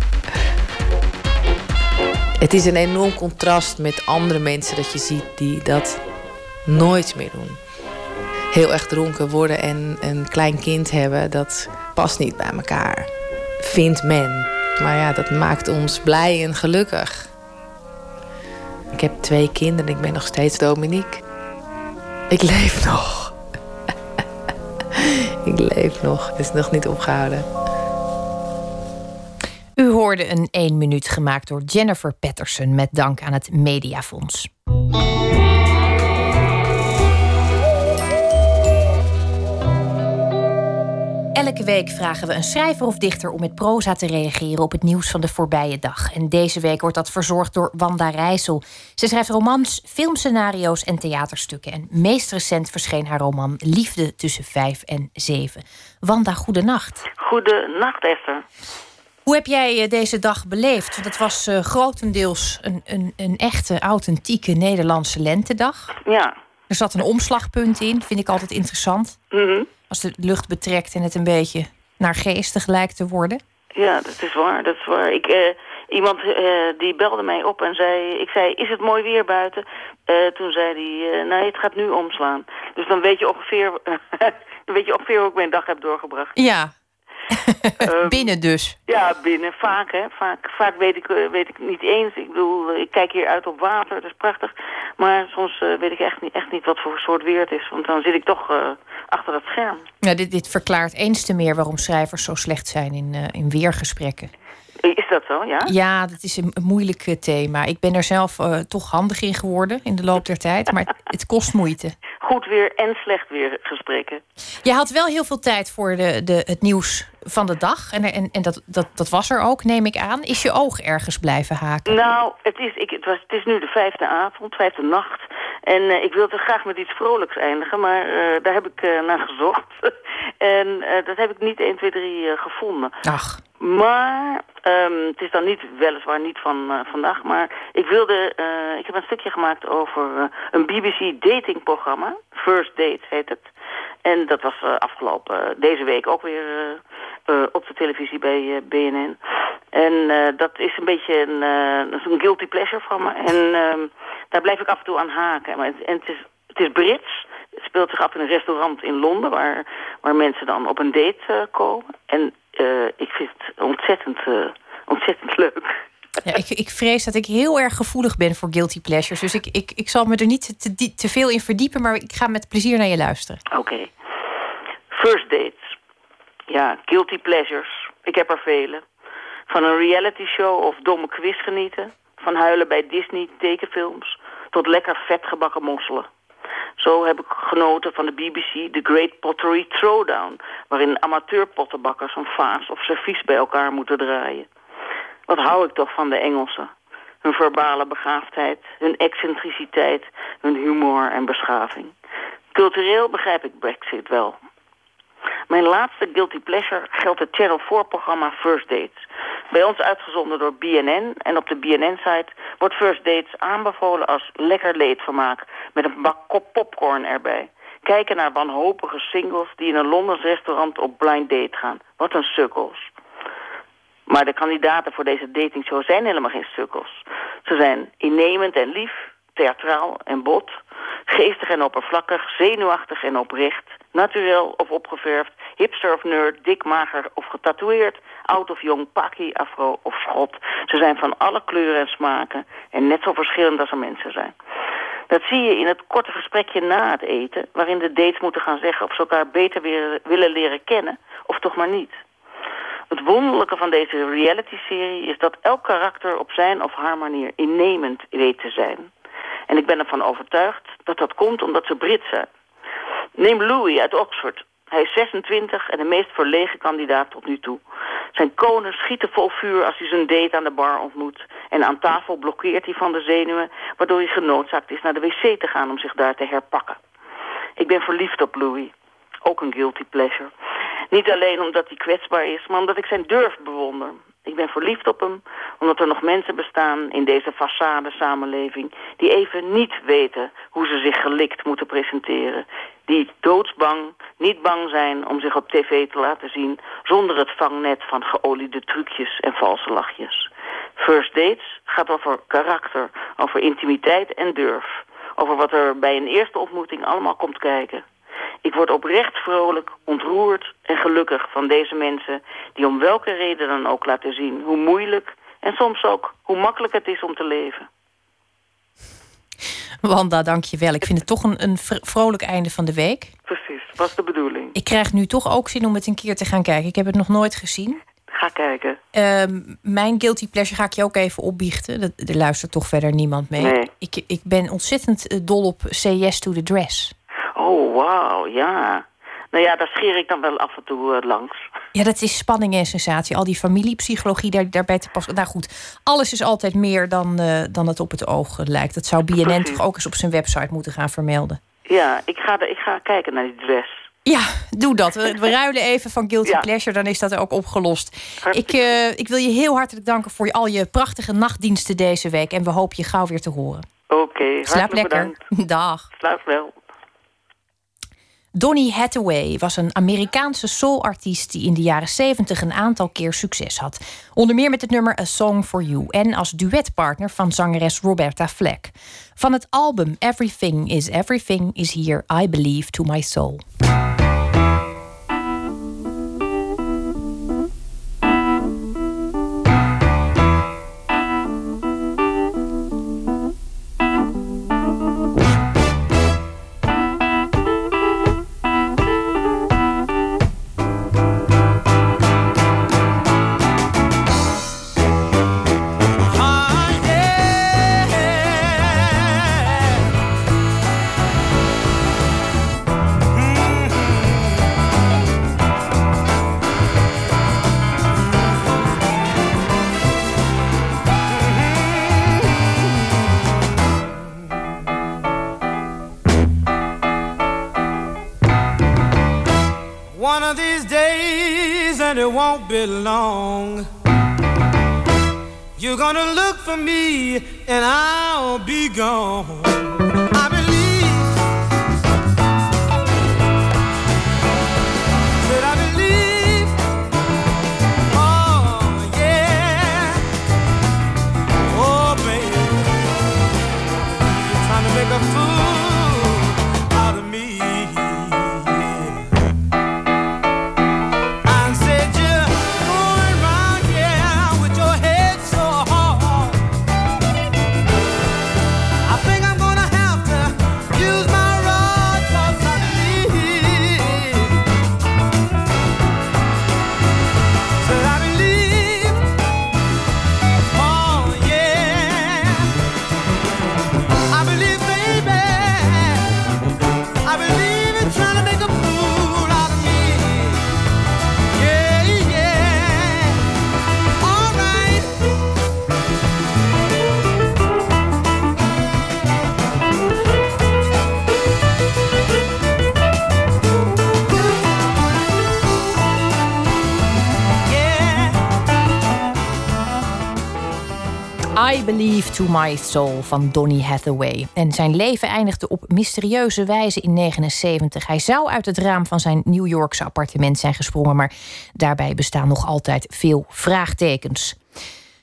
Het is een enorm contrast met andere mensen dat je ziet die dat nooit meer doen. Heel erg dronken worden en een klein kind hebben, dat past niet bij elkaar vindt men. Maar ja, dat maakt ons blij en gelukkig. Ik heb twee kinderen en ik ben nog steeds Dominique. Ik leef nog. *laughs* ik leef nog. Het is nog niet opgehouden.
U hoorde een 1 minuut gemaakt door Jennifer Patterson met dank aan het Mediafonds. Elke week vragen we een schrijver of dichter om met proza te reageren op het nieuws van de voorbije dag. En deze week wordt dat verzorgd door Wanda Rijssel. Ze schrijft romans, filmscenario's en theaterstukken. En meest recent verscheen haar roman Liefde tussen vijf en zeven. Wanda, goedenacht.
Goedenacht, Esther.
Hoe heb jij eh, deze dag beleefd? Want het was uh, grotendeels een, een, een echte, authentieke Nederlandse lentedag.
Ja.
Er zat een omslagpunt in, vind ik altijd interessant.
Mm
als de lucht betrekt en het een beetje naar geestig lijkt te worden?
Ja, dat is waar. Dat is waar. Ik, uh, iemand uh, die belde mij op en zei... Ik zei, is het mooi weer buiten? Toen zei hij, nee, het gaat nu omslaan. Dus dan weet je ongeveer, *laughs* dan weet je ongeveer hoe ik mijn dag heb doorgebracht.
Ja, um, *laughs* binnen dus?
Ja, binnen. Vaak, hè. Vaak, vaak weet, ik, weet ik niet eens. Ik bedoel, ik kijk hier uit op water, dat is prachtig. Maar soms uh, weet ik echt niet, echt niet wat voor soort weer het is. Want dan zit ik toch uh, achter dat scherm.
Ja, dit, dit verklaart eens te meer waarom schrijvers zo slecht zijn in, uh, in weergesprekken.
Is dat zo, ja?
Ja, dat is een, een moeilijk thema. Ik ben er zelf uh, toch handig in geworden in de loop der tijd. Maar het, kost moeite. *laughs*
Goed weer en slecht weer gesprekken.
Je had wel heel veel tijd voor de, de, het nieuws van de dag. En, en, en dat, dat, dat was er ook, neem ik aan. Is je oog ergens blijven haken?
Nou, het is, ik, het was, het is nu de vijfde avond, vijfde nacht. En uh, ik wilde graag met iets vrolijks eindigen, maar uh, daar heb ik naar gezocht. *laughs* en dat heb ik niet 1, 2, 3 gevonden.
Ach.
Maar um, het is dan niet, weliswaar niet van vandaag, maar ik wilde, ik heb een stukje gemaakt over een BBC datingprogramma. First Dates heet het. En dat was afgelopen deze week ook weer op de televisie bij BNN. En dat is een beetje een, een guilty pleasure van me. En daar blijf ik af en toe aan haken. En het is, het is Brits. Het speelt zich af in een restaurant in Londen... waar, waar mensen dan op een date komen. En ik vind het ontzettend, ontzettend leuk.
Ja, ik, ik vrees dat ik heel erg gevoelig ben voor guilty pleasures. Dus ik, ik, ik zal me er niet te, te veel in verdiepen... maar ik ga met plezier naar je luisteren.
Oké. Okay. First dates. Ja, guilty pleasures. Ik heb er vele. Van een reality show of domme quiz genieten. Van huilen bij Disney tekenfilms. Tot lekker vetgebakken mosselen. Zo heb ik genoten van de BBC The Great Pottery Throwdown... waarin amateurpottenbakkers een vaas of servies bij elkaar moeten draaien. Wat hou ik toch van de Engelsen. Hun verbale begaafdheid, hun excentriciteit, hun humor en beschaving. Cultureel begrijp ik Brexit wel. Mijn laatste guilty pleasure geldt het Channel 4-programma First Dates. Bij ons uitgezonden door BNN en op de BNN-site wordt First Dates aanbevolen als lekker leedvermaak met een bak popcorn erbij. Kijken naar wanhopige singles die in een Londens restaurant op blind date gaan. Wat een sukkels. Maar de kandidaten voor deze datingshow zijn helemaal geen sukkels. Ze zijn innemend en lief, theatraal en bot, geestig en oppervlakkig, zenuwachtig en oprecht, naturel of opgeverfd, hipster of nerd, dik, mager of getatoeëerd, oud of jong, pakkie, afro of schot. Ze zijn van alle kleuren en smaken en net zo verschillend als er mensen zijn. Dat zie je in het korte gesprekje na het eten, waarin de dates moeten gaan zeggen of ze elkaar beter willen leren kennen of toch maar niet. Het wonderlijke van deze reality-serie is dat elk karakter op zijn of haar manier innemend weet te zijn. En ik ben ervan overtuigd dat dat komt omdat ze Brit zijn. Neem Louis uit Oxford. Hij is 26 en de meest verlegen kandidaat tot nu toe. Zijn konen schieten vol vuur als hij zijn date aan de bar ontmoet. En aan tafel blokkeert hij van de zenuwen... waardoor hij genoodzaakt is naar de wc te gaan om zich daar te herpakken. Ik ben verliefd op Louis. Ook een guilty pleasure. Niet alleen omdat hij kwetsbaar is, maar omdat ik zijn durf bewonder. Ik ben verliefd op hem, omdat er nog mensen bestaan in deze façade samenleving... die even niet weten hoe ze zich gelikt moeten presenteren. Die doodsbang, niet bang zijn om zich op tv te laten zien... zonder het vangnet van geoliede trucjes en valse lachjes. First Dates gaat over karakter, over intimiteit en durf. Over wat er bij een eerste ontmoeting allemaal komt kijken. Ik word oprecht vrolijk, ontroerd en gelukkig van deze mensen... die om welke reden dan ook laten zien hoe moeilijk... en soms ook hoe makkelijk het is om te leven.
Wanda, dank je wel. Ik vind het toch een, een vrolijk einde van de week.
Precies, was de bedoeling.
Ik krijg nu toch ook zin om het een keer te gaan kijken. Ik heb het nog nooit gezien.
Ga kijken.
Ehm, mijn guilty pleasure ga ik je ook even opbiechten. Er luistert toch verder niemand mee.
Nee.
Ik, ik ben ontzettend eh, dol op Say Yes to the Dress.
Oh, wauw, ja. Nou ja, daar scheer ik dan wel af en toe uh, langs.
Ja, dat is spanning en sensatie. Al die familiepsychologie daar, daarbij te passen. Nou goed, alles is altijd meer dan, uh, dan het op het oog lijkt. Dat zou BNN
Precies.
toch ook eens op zijn website moeten gaan vermelden.
Ja, ik ga, de, ik ga kijken naar die dress.
Ja, doe dat. We, we ruilen even van Guilty
Ja.
Pleasure, dan is dat ook opgelost. Ik, eh, ik wil je heel hartelijk danken voor al je prachtige nachtdiensten deze week. En we hopen je gauw weer te horen.
Oké,
Slaap
hartelijk
lekker.
bedankt. *laughs*
Dag.
Slaap wel.
Donny Hathaway was een Amerikaanse soulartiest die in de jaren 70 een aantal keer succes had. Onder meer met het nummer A Song for You en als duetpartner van zangeres Roberta Fleck. Van het album Everything is Everything is hier I Believe to My Soul.
It won't be long. You're gonna look for me, and I'll be gone. Believe to My
Soul van Donny Hathaway. En zijn leven eindigde op mysterieuze wijze in 79. Hij zou uit het raam van zijn New Yorkse appartement zijn gesprongen, maar daarbij bestaan nog altijd veel vraagtekens.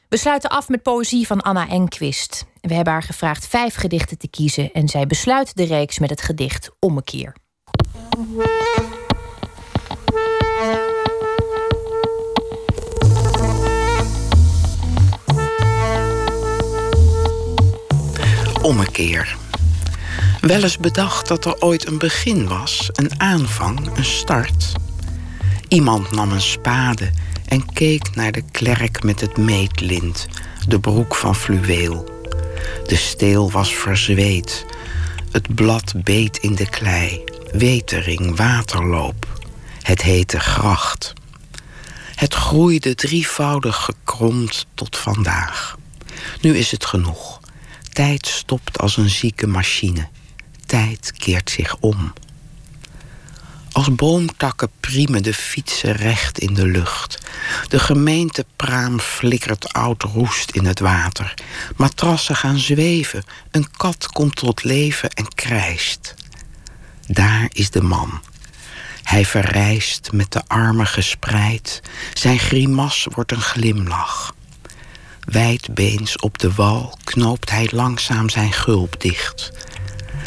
We sluiten af met poëzie van Anna Enquist. We hebben haar gevraagd vijf gedichten te kiezen en zij besluit de reeks met het gedicht Ommekeer.
Ommekeer. Wel eens bedacht dat er ooit een begin was, een aanvang, een start. Iemand nam een spade en keek naar de klerk met het meetlint, de broek van fluweel. De steel was verzweet. Het blad beet in de klei. Wetering, waterloop. Het heette gracht. Het groeide drievoudig gekromd tot vandaag. Nu is het genoeg. Tijd stopt als een zieke machine. Tijd keert zich om. Als boomtakken priemen de fietsen recht in de lucht. De gemeentepraam flikkert oud roest in het water. Matrassen gaan zweven. Een kat komt tot leven en krijst. Daar is de man. Hij verrijst met de armen gespreid. Zijn grimas wordt een glimlach. Wijdbeens op de wal knoopt hij langzaam zijn gulp dicht.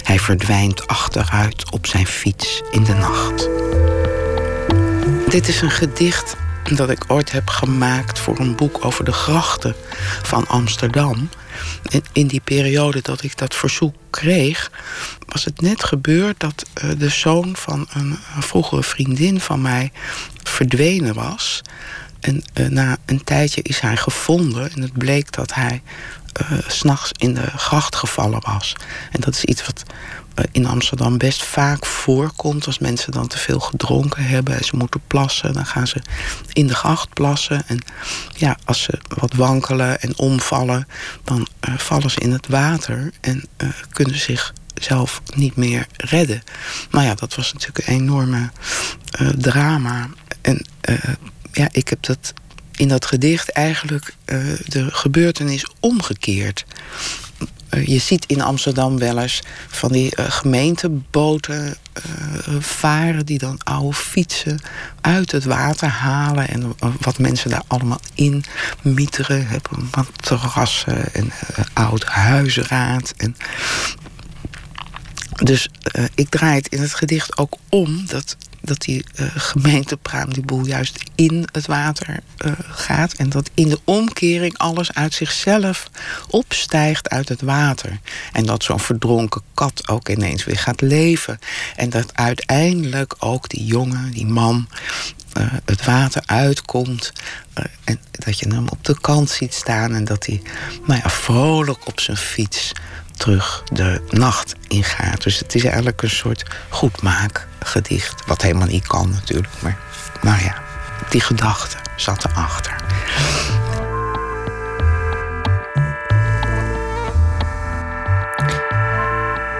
Hij verdwijnt achteruit op zijn fiets in de nacht. Dit is een gedicht dat ik ooit heb gemaakt voor een boek over de grachten van Amsterdam. In die periode dat ik dat verzoek kreeg, was het net gebeurd dat eh, de zoon van een, vroegere vriendin van mij verdwenen was. En uh, na een tijdje is hij gevonden en het bleek dat hij uh, s'nachts in de gracht gevallen was. En dat is iets wat uh, in Amsterdam best vaak voorkomt. Als mensen dan te veel gedronken hebben en ze moeten plassen, dan gaan ze in de gracht plassen. En ja, als ze wat wankelen en omvallen, dan vallen ze in het water en kunnen zich zelf niet meer redden. Nou ja, dat was natuurlijk een enorme drama. En ja, ik heb dat in dat gedicht eigenlijk uh, de gebeurtenis omgekeerd. Uh, je ziet in Amsterdam wel eens van die uh, gemeenteboten varen... die dan oude fietsen uit het water halen... en wat mensen daar allemaal in mieteren. Hebben wat terrassen en oud huisraad. En dus ik draai het in het gedicht ook om... dat dat die uh, gemeentepraam die boel juist in het water uh, gaat. En dat in de omkering alles uit zichzelf opstijgt uit het water. En dat zo'n verdronken kat ook ineens weer gaat leven. En dat uiteindelijk ook die jongen, die man, uh, het water uitkomt. en dat je hem op de kant ziet staan. En dat hij nou ja, vrolijk op zijn fiets terug de nacht ingaat. Dus het is eigenlijk een soort goedmaakgedicht. Wat helemaal niet kan natuurlijk. Maar nou ja, die gedachte zat erachter.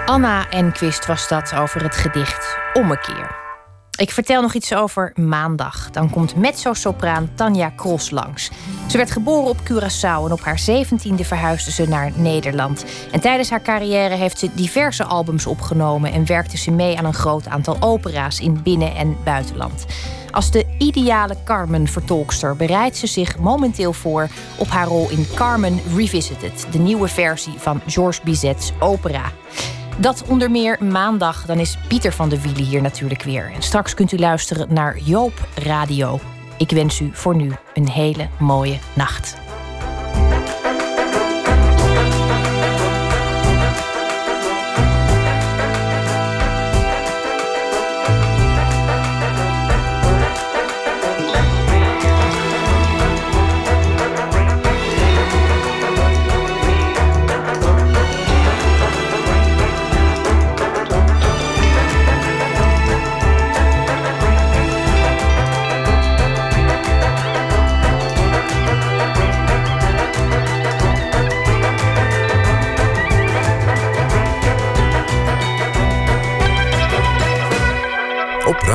Anna Enquist was dat over het gedicht Ommekeer. Ik vertel nog iets over maandag. Dan komt mezzo-sopraan Tanja Kros langs. Ze werd geboren op Curaçao en op haar zeventiende verhuisde ze naar Nederland. En tijdens haar carrière heeft ze diverse albums opgenomen en werkte ze mee aan een groot aantal opera's in binnen- en buitenland. Als de ideale Carmen-vertolkster bereidt ze zich momenteel voor op haar rol in Carmen Revisited, de nieuwe versie van Georges Bizet's opera. Dat onder meer maandag. Dan is Pieter van de Wielen hier natuurlijk weer. En straks kunt u luisteren naar Joop Radio. Ik wens u voor nu een hele mooie nacht.